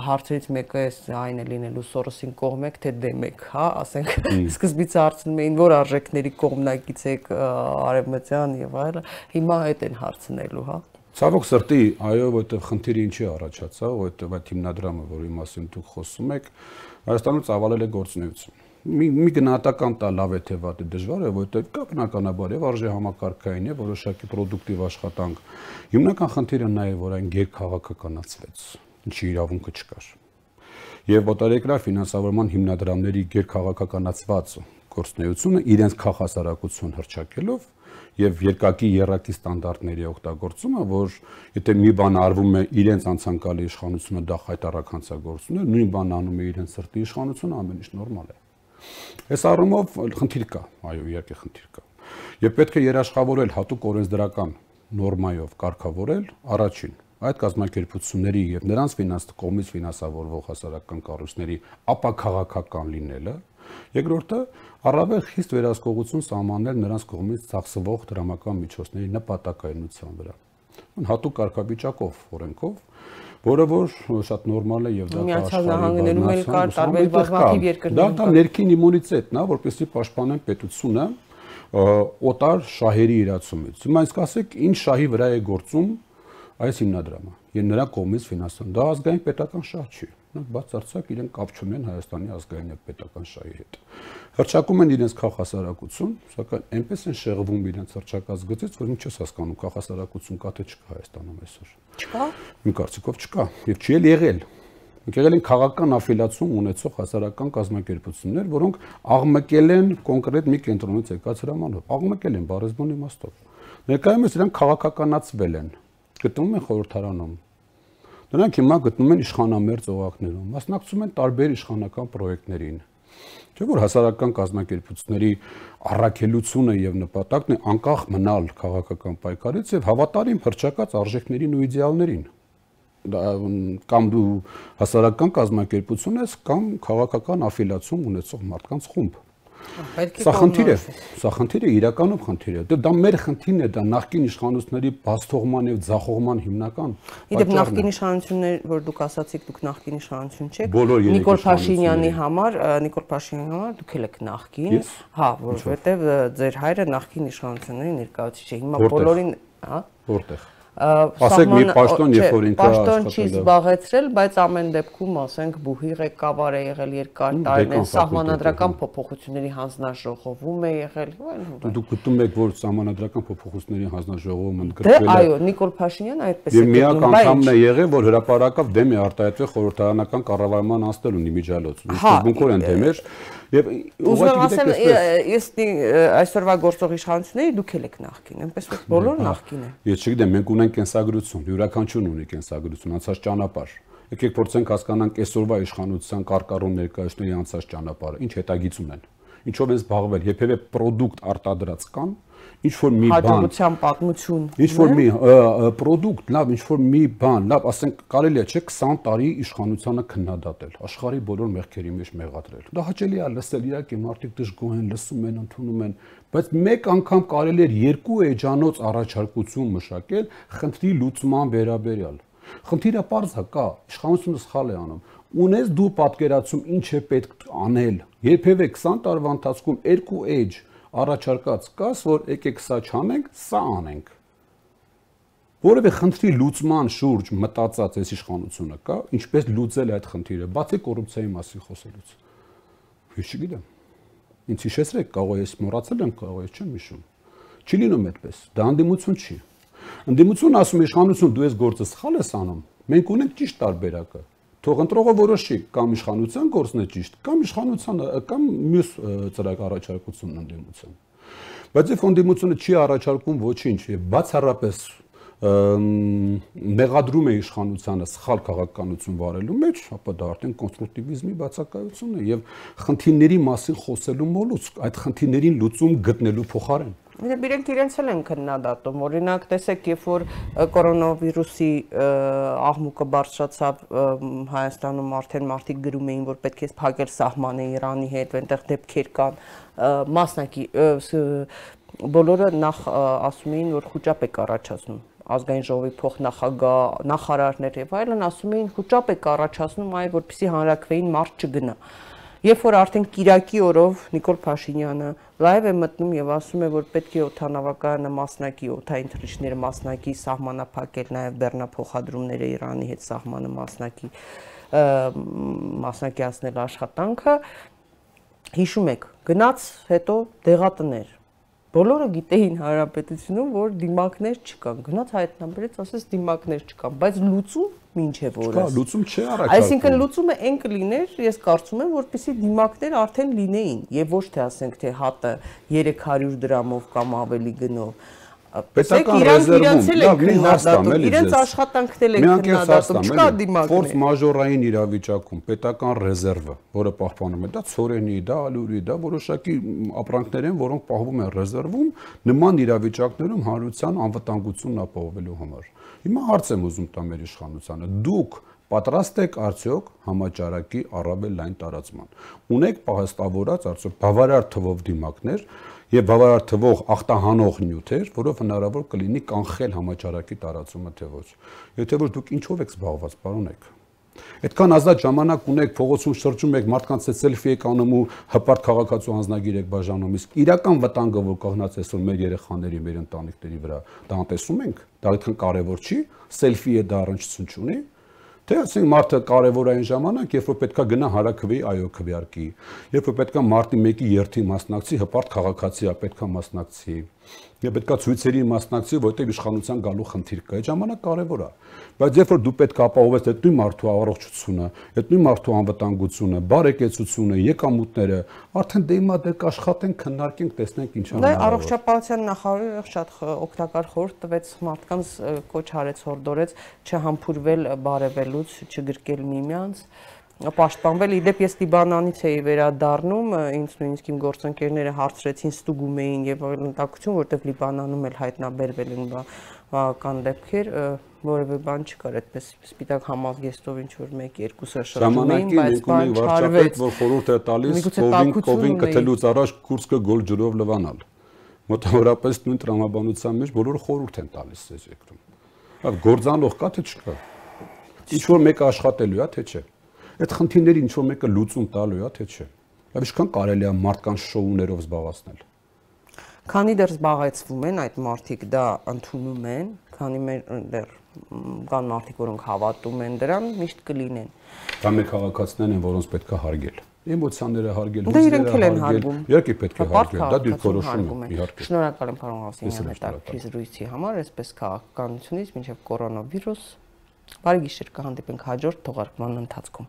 հարցերից մեկը էս այն է լինելու Սորոսին կողմ եք թե դեմ եք, հա, ասենք սկզբից հարցնում էին որ արժեքների կողմնակից եք արևմտյան եւ այլը, հիմա այդ են հարցնելու, հա։ Ցավոք սրտի, այո, որովհետև խնդիրը ինչի առաջացա, որովհետև այդ հիմնադրամը, որի մասին դուք խոսում եք, Հայաստանում ծավալել է գործունեություն մի մի գնահատական տա լավ է թե վատ է դժվար է, որովհետև կա բնականաբար եւ արժե համակարգային եւ որոշակի պրոդուկտիվ աշխատանք։ Հիմնական խնդիրը նա է, որ այն ղեկ քաղաքականացվեց, ինչի իրավունքը չկար։ Եվ օտարերկրյա ֆինանսավորման հիմնադրամների ղեկ քաղաքականացված գործնեությունը իրենց քաղաքասարակություն հրճակելով եւ երկակի երակի ստանդարտների օգտագործումը, որ եթե մի բան արվում է իրենց անցանկալի իշխանությունը դա խայտարակ հանցագործություն է, նույն բանն անում է իրենց սրտի իշխանությունը, ամեն ինչ նորմալ է։ Այս առումով խնդիր կա, այո, իհարկե խնդիր կա։ Եվ պետք է երաշխավորել հատուկ օրենսդրական նորմայով կարգավորել առաջին այդ կազմակերպությունների եւ նրանց ֆինանս կողմից ֆինանսավորվող հասարակական կառույցների ապակաղակական լինելը, երկրորդը առավել խիստ վերահսկողություն սահմանել նրանց կողմից ծախսվող դրամական միջոցների նպատակայնության վրա։ Հատուկ կարգավիճակով, օրենքով որը որ շատ նորմալ է եւ դա Միացյալ Նահանգներում էլ կար տարբեր բազմաթիվ երկրներում։ Դա դա ներքին իմունիտետն է, որպեսզի պաշտպանեն պետությունը օտար շահերի իրացումից։ Հիմա իսկ ասեք, ինչ շահի վրա է գործում այս հիմնադրամը եւ նրա կողմից ֆինանսան։ Դա ազգային պետական շահ չի։ Նրանք բացարձակ իրեն կապ չունեն Հայաստանի ազգային եւ պետական շահի հետ։ Հրճակում են իրենց քաղաքասարակություն, սակայն այնպես են շեղվում իրենց հրճակած գծից, որ ինչ ես հասկանում, քաղաքասարակություն կա թե չկա Հայաստանում այսօր։ Չկա։ Իմ կարծիքով չկա եւ չի էլ եղել եղել են քաղաքական աֆիլիացիա ունեցող հասարակական կազմակերպություններ, որոնք աղմկել են կոնկրետ մի կենտրոնից եկած հրամանով։ Աղմկել են բարեզբոն իմաստով։ Ներկայումս իրանք քաղաքականացվել են, գտնվում են խորհրդարանում։ Նրանք հիմա գտնվում են իշխանամերձ օղակներում, մասնակցում են տարբեր իշխանական պրոյեկտներին։ Չէ՞ որ հասարակական կազմակերպությունների առաքելությունը եւ նպատակն է անկախ մնալ քաղաքական պայքարից եւ հավատարիմ հրճակած արժեքներին ու իդեալներին կամ դու հասարակական կազմակերպություն ես կամ քաղաքական աֆիլիացիա ունեցող մարդկանց խումբ։ Պետք է Սա խնդիր է։ Սա խնդիր է, իրականում խնդիր է։ Դա դա մեր խնդիրն է, դա նախկին իշխանությունների բացթողման եւ ձախողման հիմնական։ Իդեպ նախկին իշխանություններ, որ դուք ասացիք, դուք նախկին իշխանություն չեք։ Նիկոլ Փաշինյանի համար, Նիկոլ Փաշինյանի համար դուք եք նախկին, հա, որովհետեւ ձեր հայրը նախկին իշխանությունների ներկայացուցիչ է։ Հիմա բոլորին, հա։ Որտեղ Ասեք մի պաշտոն, երբ որ ինքը պաշտոն չի զբաղեցրել, բայց ամեն դեպքում, ասենք, բուհի ղեկավար է եղել երկար տարիներ, սահմանադրական փոփոխությունների հանձնաժողովում է եղել, այլ։ Դուք գտնում եք, որ սահմանադրական փոփոխությունների հանձնաժողովում ընդգրկվել է։ Դե այո, Նիկոլ Փաշինյանը այդպես է գտնում։ Եվ միակ անգամն է եղել, որ հրաապարակավ դեմ է արտահայտվել խորհրդարանական կառավարման անցնելուն իմիջալոց։ Սկզբունքորեն դեմ էր։ Եվ ուղղակի ասեմ, ես այսօրվա գործող իշխանությունների դուք եք նախքին, այնպես որ բոլոր նախքին են։ Ես չգիտեմ, մենք ունենք կենսագրություն, յուրաքանչյուրն ունի կենսագրություն, անցած ճանապարհ։ Եկեք փորձենք հասկանանք այսօրվա իշխանության կարկառուն ներկայացնողի անցած ճանապարհը, ինչ հետագիծ ունեն։ Ինչով են զբաղվել, երբևէ product արտադրած կան, ինչ որ մի բան հաջողության պատմություն ինչ որ մի product լավ ինչ որ մի բան լավ ասենք կարելի է չէ 20 տարի իշխանությանը քննադատել աշխարհի բոլոր մեղքերի մեջ մեղադրել դա հաճելի է լսել իհարկե մարդիկ դժգոհ են լսում են ընդունում են բայց մեկ անգամ կարելի է երկու էջանոց առաջարկություն մշակել խնդրի լուծման վերաբերյալ խնդիրը པարզ է կա իշխանությունը սխալ է անում ունես դու պատկերացում ինչ է պետք անել երբևէ 20 տարվա ընթացքում երկու էջ առաջարկած կաս, որ եկեք սա չանենք, սա անենք։ Որևէ խնդրի լուծման շուրջ մտածած այս իշխանությունը կա, ինչպես լուծել այդ խնդիրը, բացի կոռուպցիայի մասին խոսելուց։ Ես չգիտեմ։ Ինչ հիշեցրեք, կարող է ես մոռացել եմ, կարող է չեմ հիշում։ Չի լինում այդպես։ Դա անդիմություն չի։ Անդիմություն ասում իշխանություն դու այս գործը սխալ ես անում։ Մենք ունենք ճիշտ տարբերակը թող ընտրողը որոշի կամ իշխանության գործն է ճիշտ, կամ իշխանության կամ մյուս ծրագ առաջարկությունն ընդդիմության։ Բայց if ընդդիմությունը չի առաջարկում ոչինչ եւ բացառապես մեղադրում է իշխանությանը սխալ քաղաքականություն վարելու մեջ, ապա դա արդեն կոնստրուկտիվիզմի բացակայությունն է եւ խնդիրների մասին խոսելու մոլուցք, այդ խնդիրներին լուծում գտնելու փոխարեն։ իրենք իրենց էլ են քննադատում։ Օրինակ, տեսեք, երբ որ կորոնավիրուսի աղմուկը բարձրացավ Հայաստանում, արդեն մարդիկ գրում էին, որ պետք է փակել սահմանը Իրանի հետ, այնտեղ դեպքեր կան, մասնակի բոլորը նախ ասում էին, որ խոճապ է առաջացնում ազգային ժողովի փոխնախագահ, նախարարներ եւ այլն ասում էին խոճապ է առաջացնում այ որպեսի հանրակրվեին մարդ չգնա։ Երբ որ արդեն Կիրակի օրով Նիկոլ Փաշինյանը լայվ է մտնում եւ ասում է, որ պետք է օթանավակայանը մասնակի, օթային թռիչքները մասնակի սահմանափակել, նաեւ բեռնափոխադրումները Իրանի հետ սահմանը մասնակի մասնակիացնել աշխատանքը, հիշում եք, գնաց հետո դեղատներ Բոլորը գիտեին հանրապետությունում, որ դիմակներ չկան։ Գնաց հայտնաբերեց, ասես դիմակներ չկան, բայց լուծում ինչ է որը։ Չկա, լուծում չի առաջարկում։ Այսինքն լուծումը այն կլիներ, ես կարծում եմ, որպեսի դիմակներ արդեն լինեին, եւ ոչ թե ասենք թե հատը 300 դրամով կամ ավելի գնով պետական ռեզերվում լավ մի հաստամ էլի իրենց աշխատանքն էլ են քննադատում չկա դիմակներ ֆորս մաժորային իրավիճակում պետական ռեզերվը որը պահպանում է դա ծորենի դա ալուրի դա որոշակի ապրանքներ են որոնք պահվում են ռեզերվում նման իրավիճակներում հանրության անվտանգությունն ապահովելու համար հիմա հարց եմ ուզում տա մեր իշխանությանը դուք պատրաստ եք արդյոք համաճարակի առավել լայն տարածման ունեք պահեստավորած արդյոք բավարար թվով դիմակներ եւ բավարար թվող ախտահանող նյութեր, որով հնարավոր կլինի կանխել համաճարակի տարածումը թե ոչ։ Եթե ոչ դուք ինչով եք զբաղված, պարոն եք։ Այդքան ազատ ժամանակ ունեք, փողոցում շրջում եք, մարդկանց հետ սելֆի եք անում ու հպարտ քաղաքացու անձնագիր եք բաժանում, իսկ իրական վտանգը, որ կողնած այսօր մեր երեխաների, մեր ընտանիքների վրա, դա անտեսում ենք, դա այդքան կարևոր չի, սելֆի է դա առնչություն չունի, Թե ասենք մարդը կարևորային ժամանակ, երբ որ պետքա գնա հարակվի, այո, քվեարկի։ Երբ որ պետքա մարտի 1-ի երթի մասնակցի, հպարտ քաղաքացի է, պետքա մասնակցի եւ պետքա ցույցերի մասնակցի, որտեղ իշխանության գալու խնդիր կա։ Այդ ժամանակ կարեւոր է։ Բայց երբ որ դու պետք է ապահովես այդ նույն մարդու առողջությունը, այդ նույն մարդու անվտանգությունը, բարեկեցությունը, եկամուտները, արդեն դե հիմա դե կաշխատենք, քննարկենք, տեսնենք ինչ անենք։ Դա առողջապահության նախարարը շատ օգտակար խորհուրդ տվեց մարդկանց կոչ արեց հորդորեց չհամբուրվել բարևելուց, չգրկել միմյանց պաշտպանվել։ Իդեպ ես Լիբանանից էի վերադառնում, ինձ նույնիսկ իմ գործընկերները հարցրեցին ստուգում էին եւ ընտակություն, որտեղ Լիբանանում էլ հայտնաբերվել են բավական դեպքեր, որևէ բան չկար, այդպես սպիտակ համազգեստով ինչ որ 1-2-ը շրջում էին, բայց բան չարվեց, որ խորհուրդ է տալիս կովին կովին կթելուց առաջ Կուրսկը գոլ ջրով լվանալ։ Մոտավորապես նույն տրամաբանության մեջ բոլորը խորհուրդ են տալիս այս երկրում։ Հա գործանող կա թե չկա։ Ինչ որ մեկը աշխատելու է, թե չէ այդ խնդիրների ինչ որ մեկը լուծում տալու է, թե չէ։ Եվ ինչքան կարելի է մարդկանց շոուներով զբաղացնել։ Քանի դեռ զբաղեցվում են այդ մարդիկ, դա ընդունում են, քանի մեր դեռ կան մարդիկ, որոնք հավատում են դրան, միշտ կլինեն։ Դա մեր քաղաքացիներն են, որոնց պետք է հարգել էմոցիաները հարգել, են հարգում։ Իհարկե պետք է հարգել, դա դիրքորոշում է, իհարկե։ Շնորհակալ եմ պարոն Ղասիմյան հետաքրքիր զրույցի համար, այսպես քաղաքականությունից մինչև կորոնավիրուս։ Բարի գիշեր, կհանդիպենք հաջորդ թողարկման ընթացքում։